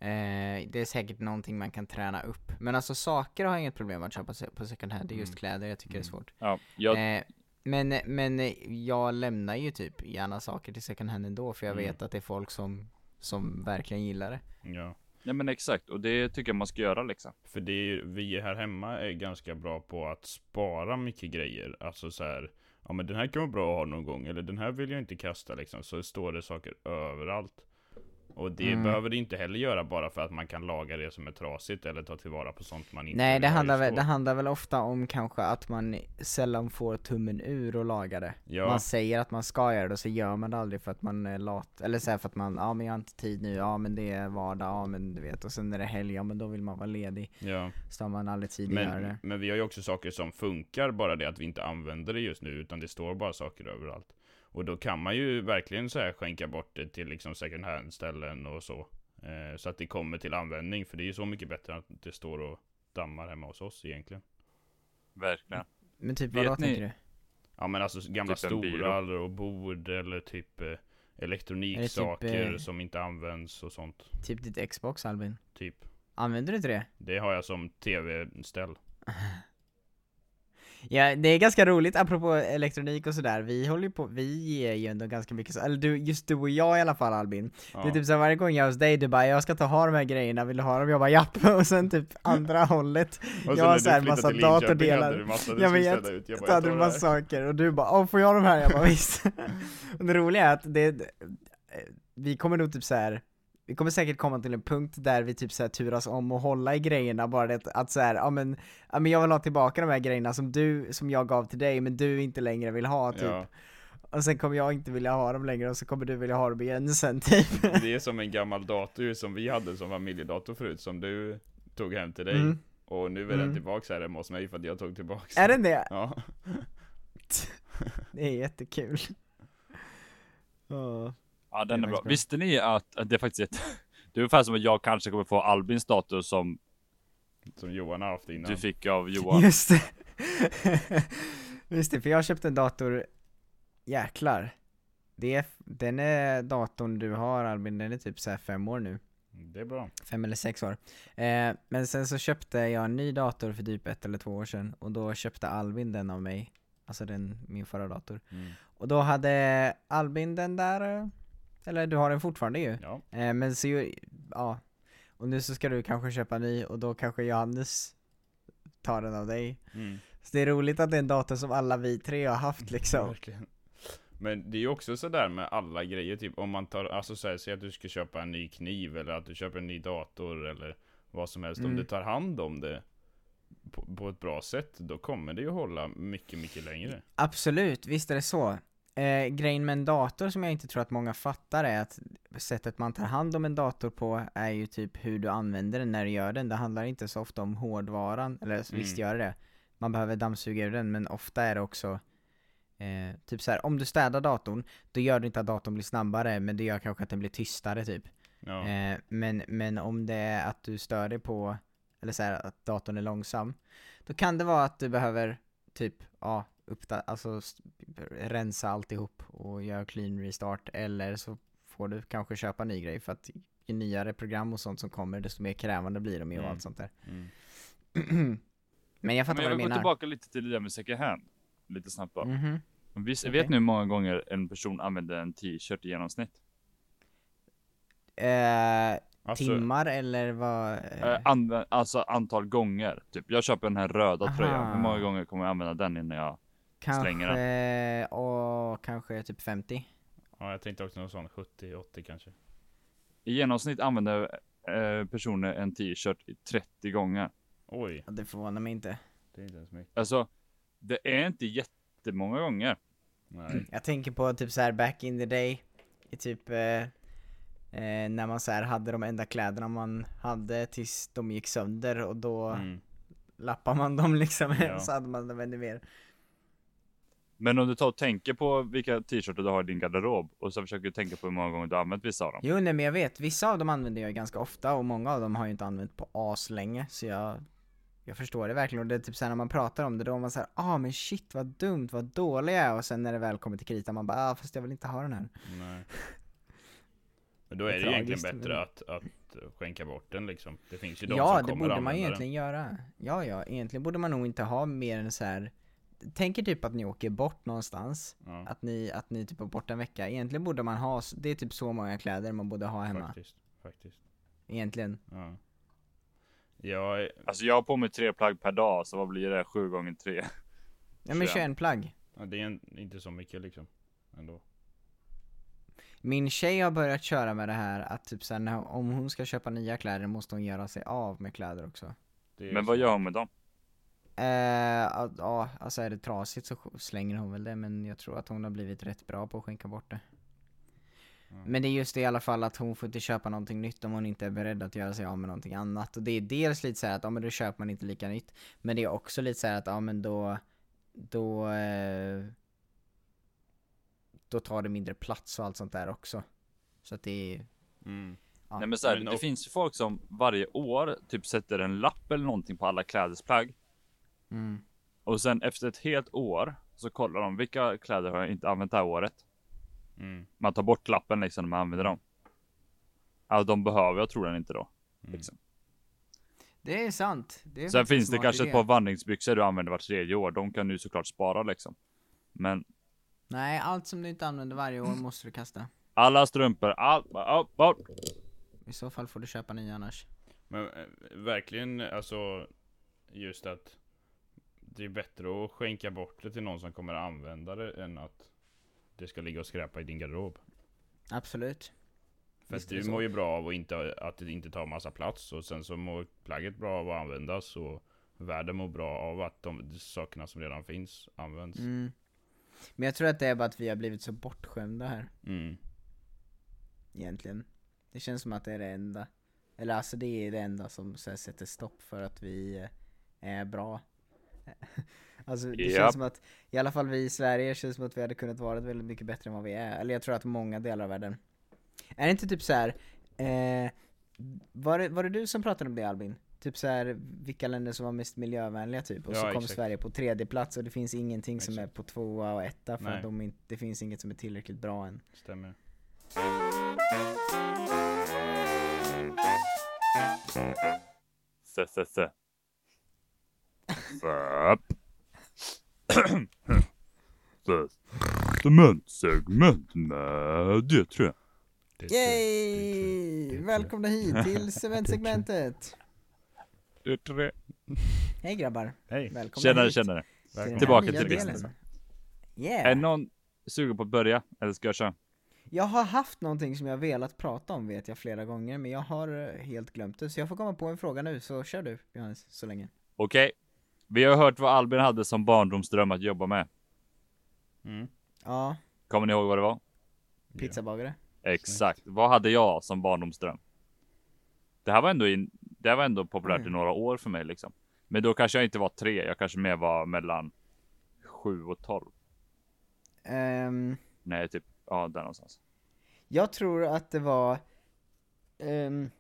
Eh, det är säkert någonting man kan träna upp. Men alltså saker har jag inget problem att köpa på second hand, det är just Mm. kläder jag tycker det är Mm. svårt. Ja, jag, Eh, men, men jag lämnar ju typ gärna saker till second hand ändå, för jag Mm. vet att det är folk som, som verkligen gillar det. Ja. ja men exakt, och det tycker jag man ska göra liksom. För det är ju, vi här hemma är ganska bra på att spara mycket grejer. Alltså så här. Ja men den här kan vara bra att ha någon gång. Eller den här vill jag inte kasta liksom. Så står det saker överallt. Och det Mm. behöver det inte heller göra bara för att man kan laga det som är trasigt. Eller ta tillvara på sånt man inte Nej, det ha handlar, väl, det handlar väl ofta om kanske att man sällan får tummen ur och laga det. Ja. Man säger att man ska göra det och så gör man det aldrig för att man är lat. Eller så för att man, ja men jag har inte tid nu, ja men det är vardag, ja men du vet. Och sen är det helg, ja men då vill man vara ledig. Ja. Så har man aldrig tid att göra det. men vi har ju också saker som funkar, bara det att vi inte använder det just nu, utan det står bara saker överallt. Och då kan man ju verkligen så här skänka bort det till liksom second hand ställen och så. Eh, så att det kommer till användning, för det är ju så mycket bättre att det står och dammar hemma hos oss egentligen. Verkligen. Men typ vadå tänker du? Ja men alltså gamla Typ stolar och bord eller typ eh, elektroniksaker eh, som inte används och sånt. Typ ditt Xbox Albin? Typ. Använder du inte det? Det har jag som tv-ställ. Ja, det är ganska roligt apropå elektronik och sådär, vi håller ju på, vi ger ju ändå ganska mycket så, eller du, just du och jag i alla fall Albin Det är Ja. typ så här, varje gång jag är hos dig, du bara 'Jag ska ta ha de här grejerna, vill du ha dem?' Jag bara 'Japp' och sen typ andra hållet Och Jag har när så här du flyttade massa datordelar. Jag vet, ut. Jag bara, hade du massa saker och du bara 'Åh, får jag de här?' Jag bara 'Visst' Och det roliga är att det, vi kommer nog typ så här. Vi kommer säkert komma till en punkt där vi typ så turas om och hålla i grejerna, bara det att så här, ja men, ja men jag vill ha tillbaka de här grejerna som du, som jag gav till dig men du inte längre vill ha typ Ja. Och sen kommer jag inte vilja ha dem längre och så kommer du vilja ha dem igen sen typ Det är som en gammal dator som vi hade som familjedator förut, som du tog hem till dig. Mm. Och nu är Mm. den tillbaks här hemma hos mig för att jag tog tillbaks Är den det? Ja. Det är jättekul Ja. Ja den är är bra. bra. Visste ni att, att det är faktiskt ett, det är ungefär som att jag kanske kommer få Albins dator som Som Johan har haft innan. du fick av Johan. Just det Just det, för jag köpte en dator Jäklar det är, Den är datorn du har Albin, den är typ så här fem år nu Det är bra. Fem eller sex år eh, Men sen så köpte jag en ny dator för typ ett eller två år sedan Och då köpte Albin den av mig Alltså den, min förra dator Mm. Och då hade Albin den där eh, Eller du har den fortfarande ju Ja. eh, Men så ja Och nu så ska du kanske köpa en ny och då kanske Johannes tar den av dig Mm. Så det är roligt att det är en dator som alla vi tre har haft liksom. Verkligen. Men det är ju också sådär med alla grejer, typ om man tar, alltså säg att du ska köpa en ny kniv eller att du köper en ny dator eller vad som helst. Om Mm. du tar hand om det på, på ett bra sätt, då kommer det ju hålla mycket, mycket längre. Absolut, visst är det så. Eh, grejen med en dator som jag inte tror att många fattar är att sättet man tar hand om en dator på är ju typ hur du använder den när du gör den. Det handlar inte så ofta om hårdvaran, eller så visst Mm. gör det. Man behöver dammsuga ur den, men ofta är det också eh, typ så här, om du städar datorn, då gör det inte att datorn blir snabbare, men det gör kanske att den blir tystare typ. Ja, Eh, men, men om det är att du stör dig på, eller så här, att datorn är långsam, då kan det vara att du behöver typ, ja, uppda- alltså rensa alltihop och göra clean restart, eller så får du kanske köpa ny grej för att ju nyare program och sånt som kommer, desto mer krävande blir de ju och Mm. allt sånt där. mm. men jag fattar Men jag vad vill du gå menar. tillbaka lite till det där med second hand. Lite snabbt bara. Mhm. Visst, Okej. Vet ni hur många gånger en person använder en t-shirt i genomsnitt? Eh, Alltså, timmar eller vad? Eh, anvä- alltså antal gånger. Typ, jag köper den här röda Aha. tröjan. Hur många gånger kommer jag använda den innan jag... slänger kanske, åh, kanske typ 50? ja, jag tänkte också någon sån 70-80 kanske. I genomsnitt använder eh, personer en t-shirt i 30 gånger. Oj, Ja, Det förvånar mig inte. det är inte ens mycket. Alltså, det är inte jättemånga gånger. Nej. Jag tänker på typ så här back in the day, i typ eh, eh, när man så här hade de enda kläderna man hade tills de gick sönder och då Mm. lappar man dem liksom, Ja. så hade man dem ännu mer. Men om du tar och tänker på vilka t-shirtar du har i din garderob och så försöker du tänka på hur många gånger du har använt vissa av dem. Jo nej men jag vet, vissa av dem använder jag ganska ofta och många av dem har jag inte använt på as länge så jag jag förstår det verkligen och det är typ såhär när man pratar om det då är man såhär ah men shit vad dumt, vad dålig jag är och sen när det väl kommer till kritan man bara ah fast jag vill inte ha den här. Nej. Men då Det är är det egentligen bättre men- att, att skänka bort den liksom. Det finns ju de Ja, som det kommer borde man använda egentligen göra. Ja, ja, egentligen borde man nog inte ha mer än så här. Tänker typ att ni åker bort någonstans. Ja, att ni, att ni typ är borta en vecka. Egentligen borde man ha, det är typ så många kläder man borde ha hemma. faktiskt. Faktiskt. Egentligen. Ja. Jag är, Alltså jag har på mig tre plagg per dag, så vad blir det? Sju gånger tre. Ja men 21. 21 plagg. ja, det är en, inte så mycket liksom. Ändå. Min tjej har börjat köra med det här att typ såhär, om hon ska köpa nya kläder måste hon göra sig av med kläder också. Men vad gör hon med dem? Eh, ja, alltså är det trasigt så slänger hon väl det men jag tror att hon har blivit rätt bra på att skänka bort det. Ja. Men det är just det i alla fall att hon får inte köpa någonting nytt om hon inte är beredd att göra sig av med någonting annat. Och det är dels lite så här att, ja men då köper man inte lika nytt. Men det är också lite så här att, ja men då, då, eh, då tar det mindre plats och allt sånt där också. Så att det är, Mm. Ja. Nej men så här, Men det och- finns ju folk som varje år typ sätter en lapp eller någonting på alla klädesplagg. Mm, Och sen efter ett helt år så kollar de vilka kläder har jag inte använt det här året. Mm. Man tar bort lappen liksom när man använder dem. Ja, de behöver jag tror den inte då. Mm. Liksom. det är sant. Det är Sen finns det kanske idé. ett par vandringsbyxor du använder vart tredje år. De kan du såklart spara liksom. Men Nej, allt som du inte använder varje år måste du kasta. alla strumpor, allt, allt bort. I så fall får du köpa nya annars. Men eh, verkligen alltså just att det är bättre att skänka bort det till någon som kommer att använda det än att det ska ligga och skräpa i din garderob. Absolut. För Visst du mår ju bra av att, inte, att det inte tar massa plats och sen så mår plagget bra av att användas och världen mår bra av att de sakerna som redan finns används. Mm. Men jag tror att det är bara att vi har blivit så bortskämda här. Mm. egentligen. Det känns som att det är det enda. Eller alltså det är det enda som så här, sätter stopp för att vi eh, är bra. alltså det Japp. känns som att, i alla fall vi i Sverige, känns som att vi hade kunnat vara väldigt mycket bättre än vad vi är. Eller jag tror att många delar av världen. Är det inte typ så här, eh, var, det, var det du som pratade om det Albin? Typ så här, vilka länder som var mest miljövänliga typ, och Ja, så kom exakt. Sverige på tredje plats och det finns ingenting som är på tvåa och etta för Nej. att de inte, det finns inget som är tillräckligt bra än. Stämmer. Fö, fö, fö. Föp. Fö. Segment, segment med det tror jag. Yay! Välkomna hit till cementsegmentet! Hej grabbar, Hej! välkomna Tjenare, hit. tjenare. Välkommen. den Tillbaka till delen. businessen. Yeah! Är någon sugen på att börja? Eller ska jag köra? Jag har haft någonting som jag velat prata om vet jag flera gånger, men jag har eh, helt glömt det. Så jag får komma på en fråga nu, så kör du Johannes, så länge. Okej. Vi har hört vad Albin hade som barndomsdröm att jobba med. Mm. Ja, Kommer ni ihåg vad det var? pizzabagare. Exakt. Vad hade jag som barndomsdröm? Det här var ändå, in, det här var ändå populärt i Mm. några år för mig liksom. Men då kanske jag inte var tre, jag kanske mer var mellan sju och tolv. Ehm, Nej, typ, ja där någonstans. jag tror att det var... ehm,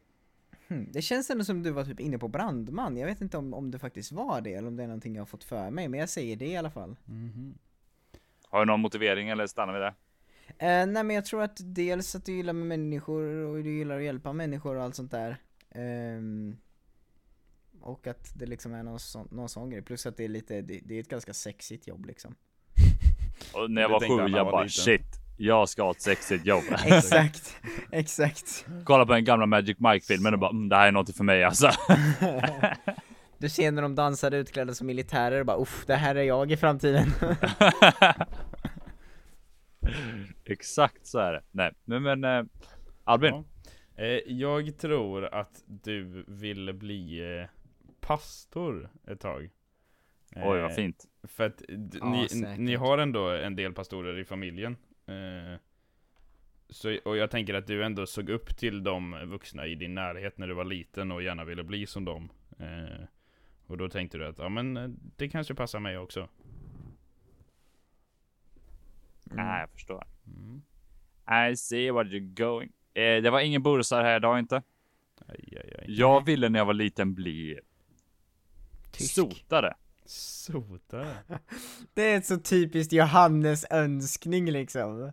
hmm, det känns ändå som du var typ inne på brandman, jag vet inte om, om det faktiskt var det, eller om det är någonting jag har fått för mig, men jag säger det i alla fall. Mhm. Har du någon motivering eller stannar vi där? Eh, nej men jag tror att dels att du gillar med människor och du gillar att hjälpa människor och allt sånt där. Ehm, och att det liksom är någon sån, någon sån grej, plus att det är lite, det, det är ett ganska sexigt jobb liksom. Och när jag var sju, jag bara liten. shit. Jag ska ha ett sexigt jobb. Exakt, exakt. Kolla på den gamla Magic Mike-filmen och bara mm, det här är något för mig alltså. Du ser när de dansade utklädda som militärer och bara uff, det här är jag i framtiden. Exakt så är det. Nej, men, men eh, Albin. Ja. Eh, jag tror att du ville bli eh, pastor ett tag. Oj vad fint. För att Ja, ni, ni har ändå en del pastorer i familjen. Eh, så, och jag tänker att du ändå såg upp till de vuxna i din närhet när du var liten och gärna ville bli som dem. Eh, och då tänkte du att ja men eh, det kanske passar mig också. Nej, jag förstår. Mm. I see what you're going. Eh, det var ingen bursar här idag inte. Aj, aj, aj. Jag ville när jag var liten bli Tysk. sotare. Sotare. Det är ett så typiskt Johannes önskning liksom.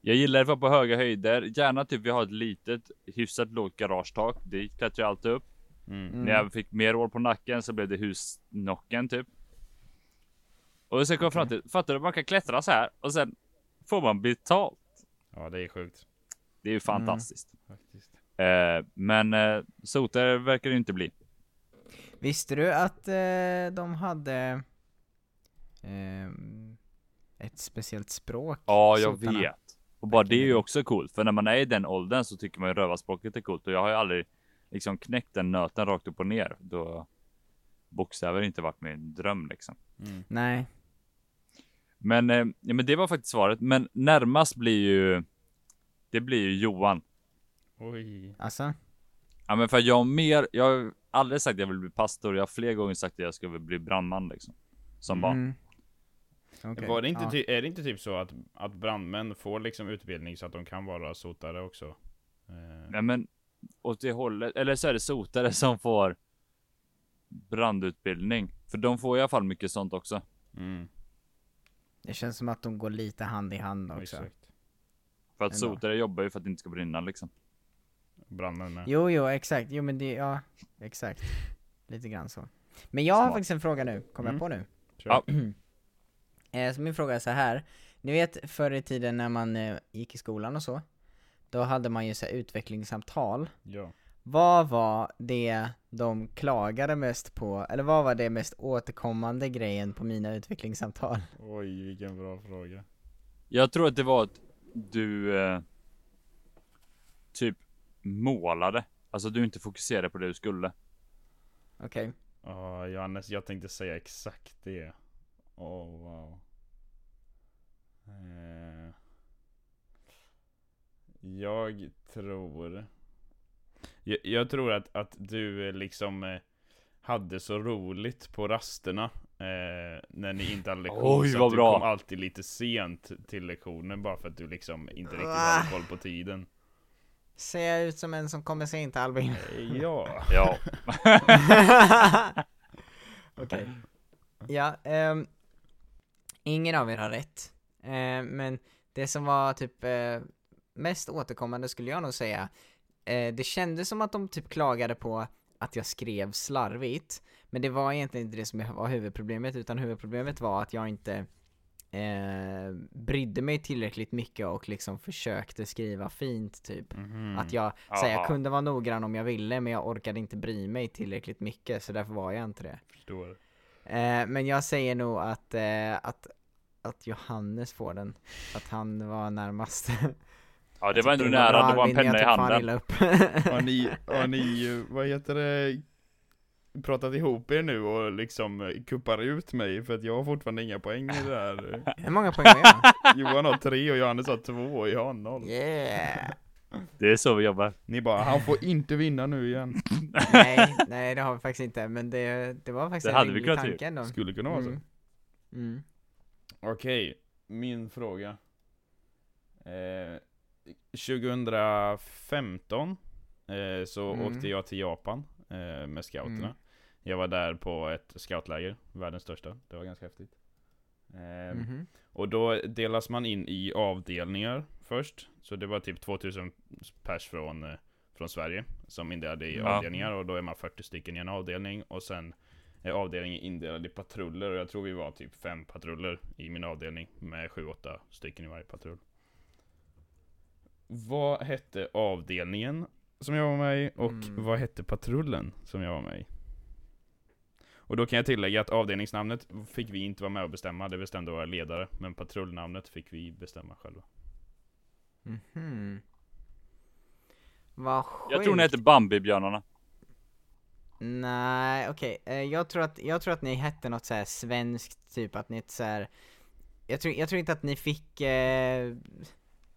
Jag gillar att vara på höga höjder. Gärna typ vi har ett litet hyfsat lågt garagetak. Dit klättrar jag alltid upp. Mm. Mm. När jag fick mer år på nacken så blev det husnocken typ. Och sen kom jag fram till, fattar du? Man kan klättra så här och sen får man betalt. Ja det är sjukt. Det är ju fantastiskt. Faktiskt. Eh, men eh, sotare verkar det inte bli. Visste du att eh, de hade ehm, ett speciellt språk? Ja, jag sotarna? vet. Och bara det är ju också coolt, för när man är i den åldern så tycker man ju rövarspråket är coolt och jag har ju aldrig liksom knäckt den nöten rakt upp och ner då bokstäver inte varit min dröm liksom. Mm. Nej. Men, eh, ja, men det var faktiskt svaret. Men närmast blir ju det blir ju Johan. Oj. Alltså? Ja, men för jag har mer. Jag har aldrig sagt att jag vill bli pastor. Jag har fler gånger sagt att jag ska bli brandman liksom. Som barn. Mm. Okej, Var det inte ja. ty- är det inte typ så att, att brandmän får liksom utbildning så att de kan vara sotare också? Eh, Nej men åt det hållet. Eller så är det sotare som får brandutbildning. För de får i alla fall mycket sånt också. mm, Det känns som att de går lite hand i hand också. exakt. För att Ändå. sotare jobbar ju för att det inte ska brinna liksom. Brandmän med. Jo, jo, exakt. Jo men det, ja, exakt. Lite grann så. Men jag har Smart. faktiskt en fråga nu, kom Mm. jag på nu. Ja. Eh, så min fråga är så här. Ni vet förr i tiden när man eh, gick i skolan och så, då hade man ju så här utvecklingssamtal. Ja. Vad var det de klagade mest på, eller vad var det mest återkommande grejen på mina utvecklingssamtal? Oj, vilken bra fråga. Jag tror att det var att du eh, typ målade. Alltså du inte fokuserade på det du skulle. Okej. Ja, Johannes, jag tänkte säga exakt det. Åh, wow. Eh, jag tror... Jag, jag tror att, att du eh, liksom eh, hade så roligt på rasterna eh, när ni inte hade lektion. Oj, så vad att du bra. kom alltid lite sent till lektionen bara för att du liksom inte riktigt Va? hade koll på tiden. Ser jag ut som en som kommer sent Albin? Eh, Ja. Ja. Okej. Ja, ehm, ingen av er har rätt. Eh, men det som var typ eh, mest återkommande skulle jag nog säga, eh, det kändes som att de typ klagade på att jag skrev slarvigt, men det var egentligen inte det som var huvudproblemet, utan huvudproblemet var att jag inte eh, brydde mig tillräckligt mycket och liksom försökte skriva fint typ. Mhm. Att jag, så här, jag kunde vara noggrann om jag ville, men jag orkade inte bry mig tillräckligt mycket, så därför var jag inte det. Förstår. Eh, men jag säger nog att, eh, att, att Johannes får den. Att han var närmast. Ja det var ändå Det nära, det var en penna i handen. Har ni, har ni, vad heter det, pratat ihop er nu och liksom eh, kuppar ut mig? För att jag har fortfarande inga poäng i det här. Hur många poäng har jag? Johan har tre och Johannes har två och jag har noll. Yeah! Det är så vi jobbar. Ni bara, han får inte vinna nu igen. nej, nej det har vi faktiskt inte, men det, det var faktiskt Det en hade vi rimlig kunnat tanke ändå. Skulle kunna vara så. Mm. Mm. Okej, min fråga. Eh, 2015 eh, så Mm. åkte jag till Japan eh, med scouterna. Mm. Jag var där på ett scoutläger, världens största. Det var ganska häftigt. Eh, Mhm. Och då delas man in i avdelningar först. Så det var typ 2000 pers från, eh, från Sverige som indelade i Ja. avdelningar. Och då är man 40 stycken i en avdelning. Och sen är avdelningen indelad i patruller. Och jag tror vi var typ fem patruller i min avdelning. Med 7-8 stycken i varje patrull. Vad hette avdelningen som jag var med i? Och Mm. vad hette patrullen som jag var med i? Och då kan jag tillägga att avdelningsnamnet fick vi inte vara med och bestämma, det bestämde våra ledare. Men patrullnamnet fick vi bestämma själva. Mhm. Vad sjukt. Jag tror ni heter Bambi-björnarna. Nej, okej. Eh, jag, tror att, jag tror att ni hette något så här svenskt, typ att ni hette så här. Jag tror, jag tror inte att ni fick, eh,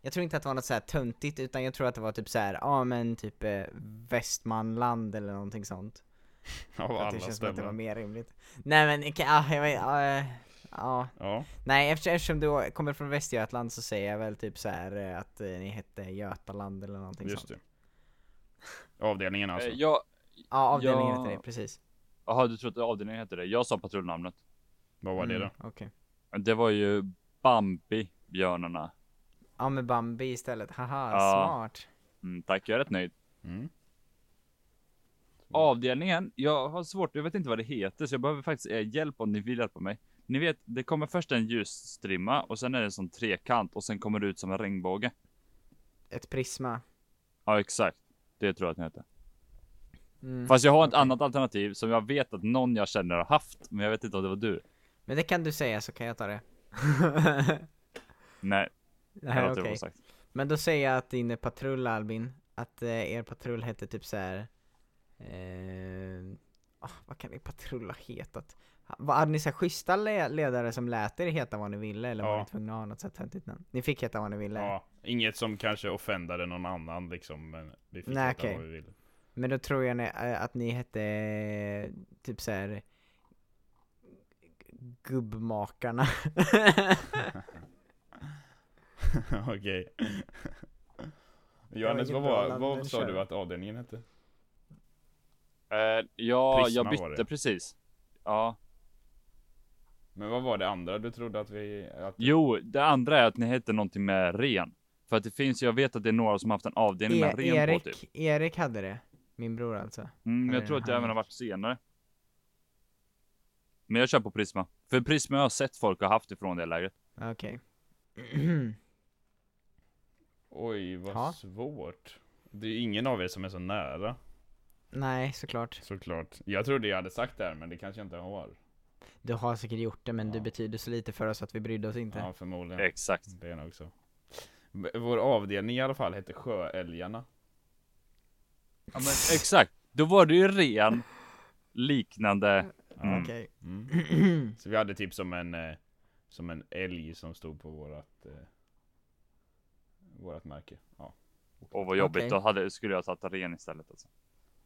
jag tror inte att det var något så här töntigt, utan jag tror att det var typ så här, ja men typ eh, Västmanland eller någonting sånt. Av att alla det känns som att det var mer rimligt. Nej men, ja, jag vet, ja, eh, ja. Ja, Nej eftersom, eftersom du kommer från Västergötland så säger jag väl typ så här eh, att eh, ni hette Götaland eller någonting just sånt. det. Avdelningen alltså. Eh, Jag, Ja, avdelningen Ja. heter det, precis. jaha du trodde avdelningen hette det? Jag sa patrullnamnet. Vad var det då? Mm, Okej. Det var ju Bambi-björnarna. Ja med Bambi istället, haha, Ja. smart. Mm, tack, jag är rätt nöjd. Mm. Avdelningen, jag har svårt, jag vet inte vad det heter, så jag behöver faktiskt er hjälp om ni vill hjälpa mig. Ni vet, det kommer först en ljusstrimma och sen är det en sån trekant och sen kommer det ut som en regnbåge. Ett prisma. Ja, exakt. Det tror jag att den heter. Mm. Fast jag har ett annat alternativ som jag vet att någon jag känner har haft, men jag vet inte om det var du. Men det kan du säga så kan jag ta det. Nej, Nej, okej. okay. Men då säger jag att din patrull Albin, att eh, er patrull hette typ så här. Eh, ah, vad kan er patrull ha hetat? Hade ni så här schyssta le- ledare som lät er heta vad ni ville eller var Ja. ni tvungna att ha något så här töntigt namn? Ni fick heta vad ni ville? Ja, inget som kanske offendade någon annan liksom, men vi fick Nej, heta okej. vad vi ville. Men då tror jag ni, eh, att ni hette typ så här Gubbmakarna Okej. Johannes, vad, var, vad sa du att avdelningen hette? Eh, ja, Prisma jag bytte det. precis. Ja. Men vad var det andra du trodde att vi... Att Jo, det andra är att ni hette någonting med ren. För att det finns, jag vet att det är några som haft en avdelning e- med ren Erik, på typ. Erik hade det, min bror alltså Mm, jag tror att det även har varit senare. Men jag kör på Prisma. För Prisma har jag sett folk ha haft ifrån det läget. Okej Oj, vad Ja. svårt. Det är ingen av er som är så nära, Nej, såklart såklart. Jag trodde jag hade sagt det här, men det kanske jag inte har. Du har säkert gjort det men du Ja. betyder så lite för oss att vi brydde oss inte Ja, förmodligen. Exakt. Det är nog så. Vår avdelning i alla fall hette Sjöälgarna. Ja, men exakt. Då var det ju ren liknande. Ja. Mm. Okej Mm. Så vi hade typ som en, eh, som en älg som stod på vårat, eh, vårat märke. Ja. Och vad jobbigt, Okej. då hade, skulle jag tagit ren istället alltså.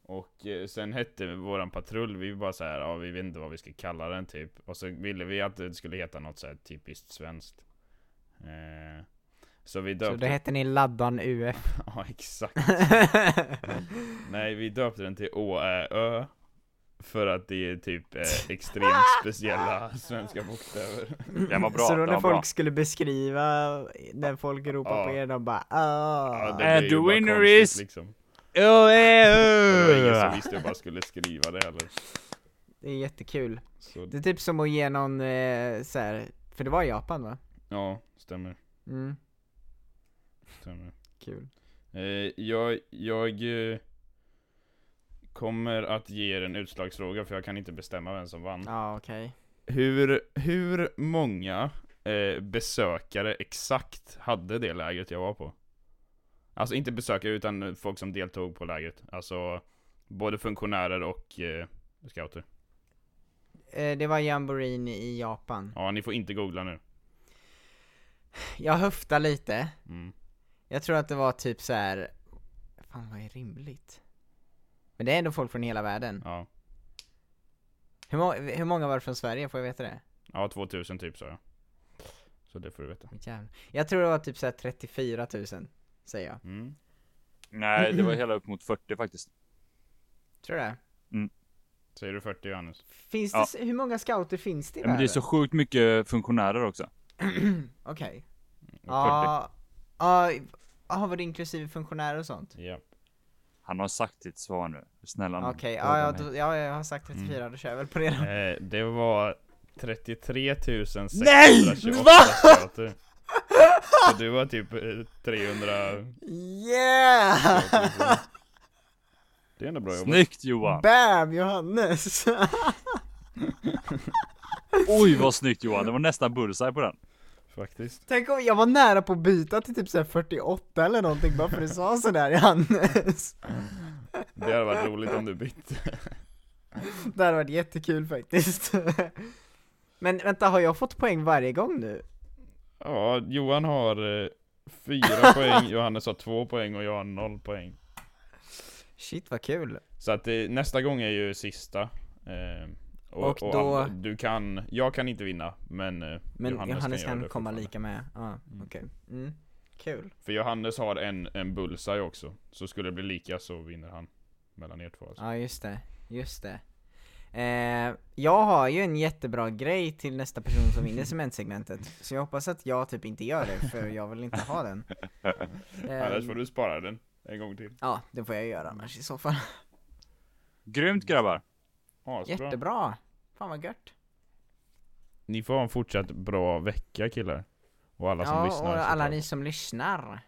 Och eh, sen hette våran patrull, vi bara så här, ja vi vet inte vad vi ska kalla den typ. Och så ville vi att det skulle heta något så här typiskt svenskt. Eh, så vi Så döpte... då hette ni Laddan UF Ja exakt. Nej vi döpte den till ÅÄÖ. För att det är typ eh, extremt speciella svenska bokstäver. Den var bra, Så då när folk bra. skulle beskriva, när folk ropar på Ja. er, de bara Ja, ah. det And blir the winner is- liksom. Oh, det var ingen som visste hur man skulle skriva det heller. Det är jättekul Så, Det är typ som att ge någon eh, så här, för det var i Japan va? ja, stämmer. Mm, stämmer. kul Eh, jag, jag eh, kommer att ge er en utslagsfråga för jag kan inte bestämma vem som vann. Ja, okej. Hur, hur många eh, besökare exakt hade det lägret jag var på? Alltså inte besökare utan folk som deltog på lägret. Alltså både funktionärer och eh, scouter. Eh, det var jamboreen i Japan. Ja, ni får inte googla nu. Jag höftar lite. Mm. Jag tror att det var typ så här. Fan vad är rimligt? Men det är ändå folk från hela världen. Ja. Hur, må- hur många var det från Sverige? Får jag veta det? ja, 2000 typ sa jag. Så det får du veta. Jävlar. Jag tror det var typ så här 34 000, säger jag. Mm. Nej, det var hela upp mot 40 faktiskt. Tror du det? Säger du 40 Johannes? Finns Ja. det, s- hur många scouter finns det i Ja, men det är så sjukt mycket funktionärer också. Okej. 40. Ja, ja, ja, var det inklusive funktionärer och sånt? Ja. Han har sagt sitt svar nu. Snälla Okej, fråga ja, ja, då, ja, jag har sagt 34, då kör jag väl på det då. Eh, det var 33 628 Nej! Va? Så du var typ eh, 300 Yeah! Det är ändå bra jobbat. Snyggt Johan! Bam Johannes! Oj vad snyggt Johan, det var nästan bullseye på den. Faktiskt. Tänk om jag var nära på att byta till typ så här 48 eller någonting bara för att du sa sådär Johannes. Det hade varit roligt om du bytte. Det hade varit jättekul faktiskt. Men vänta, har jag fått poäng varje gång nu? Ja, Johan har eh, fyra poäng, Johannes har två poäng och jag har noll poäng. Shit vad kul. Så att eh, nästa gång är ju sista. Eh, Och då- andra- du kan, jag kan inte vinna, men, eh, Men Johannes, göra kan, det komma fortfarande. lika med. Ja, okej. Mm. Kul. För Johannes har en, en bullseye också, så skulle det bli lika så vinner han. Mellan er två alltså. Ja just det, just det. Eh, jag har ju en jättebra grej till nästa person som vinner cementsegmentet. Så jag hoppas att jag typ inte gör det, för jag vill inte ha den. Eh, Annars får du spara den en gång till. Ja, det får jag göra annars i så fall. Grymt grabbar! Asbra. Jättebra! Fan vad gött. Ni får ha en fortsatt bra vecka killar. Och alla som Ja, lyssnar. och alla ni som lyssnar.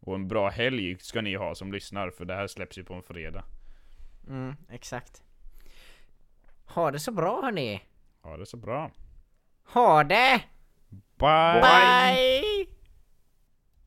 Och en bra helg ska ni ha som lyssnar, för det här släpps ju på en fredag. Mm, exakt. Ha det så bra hörni. Ha det så bra. Ha det! Bye! Bye!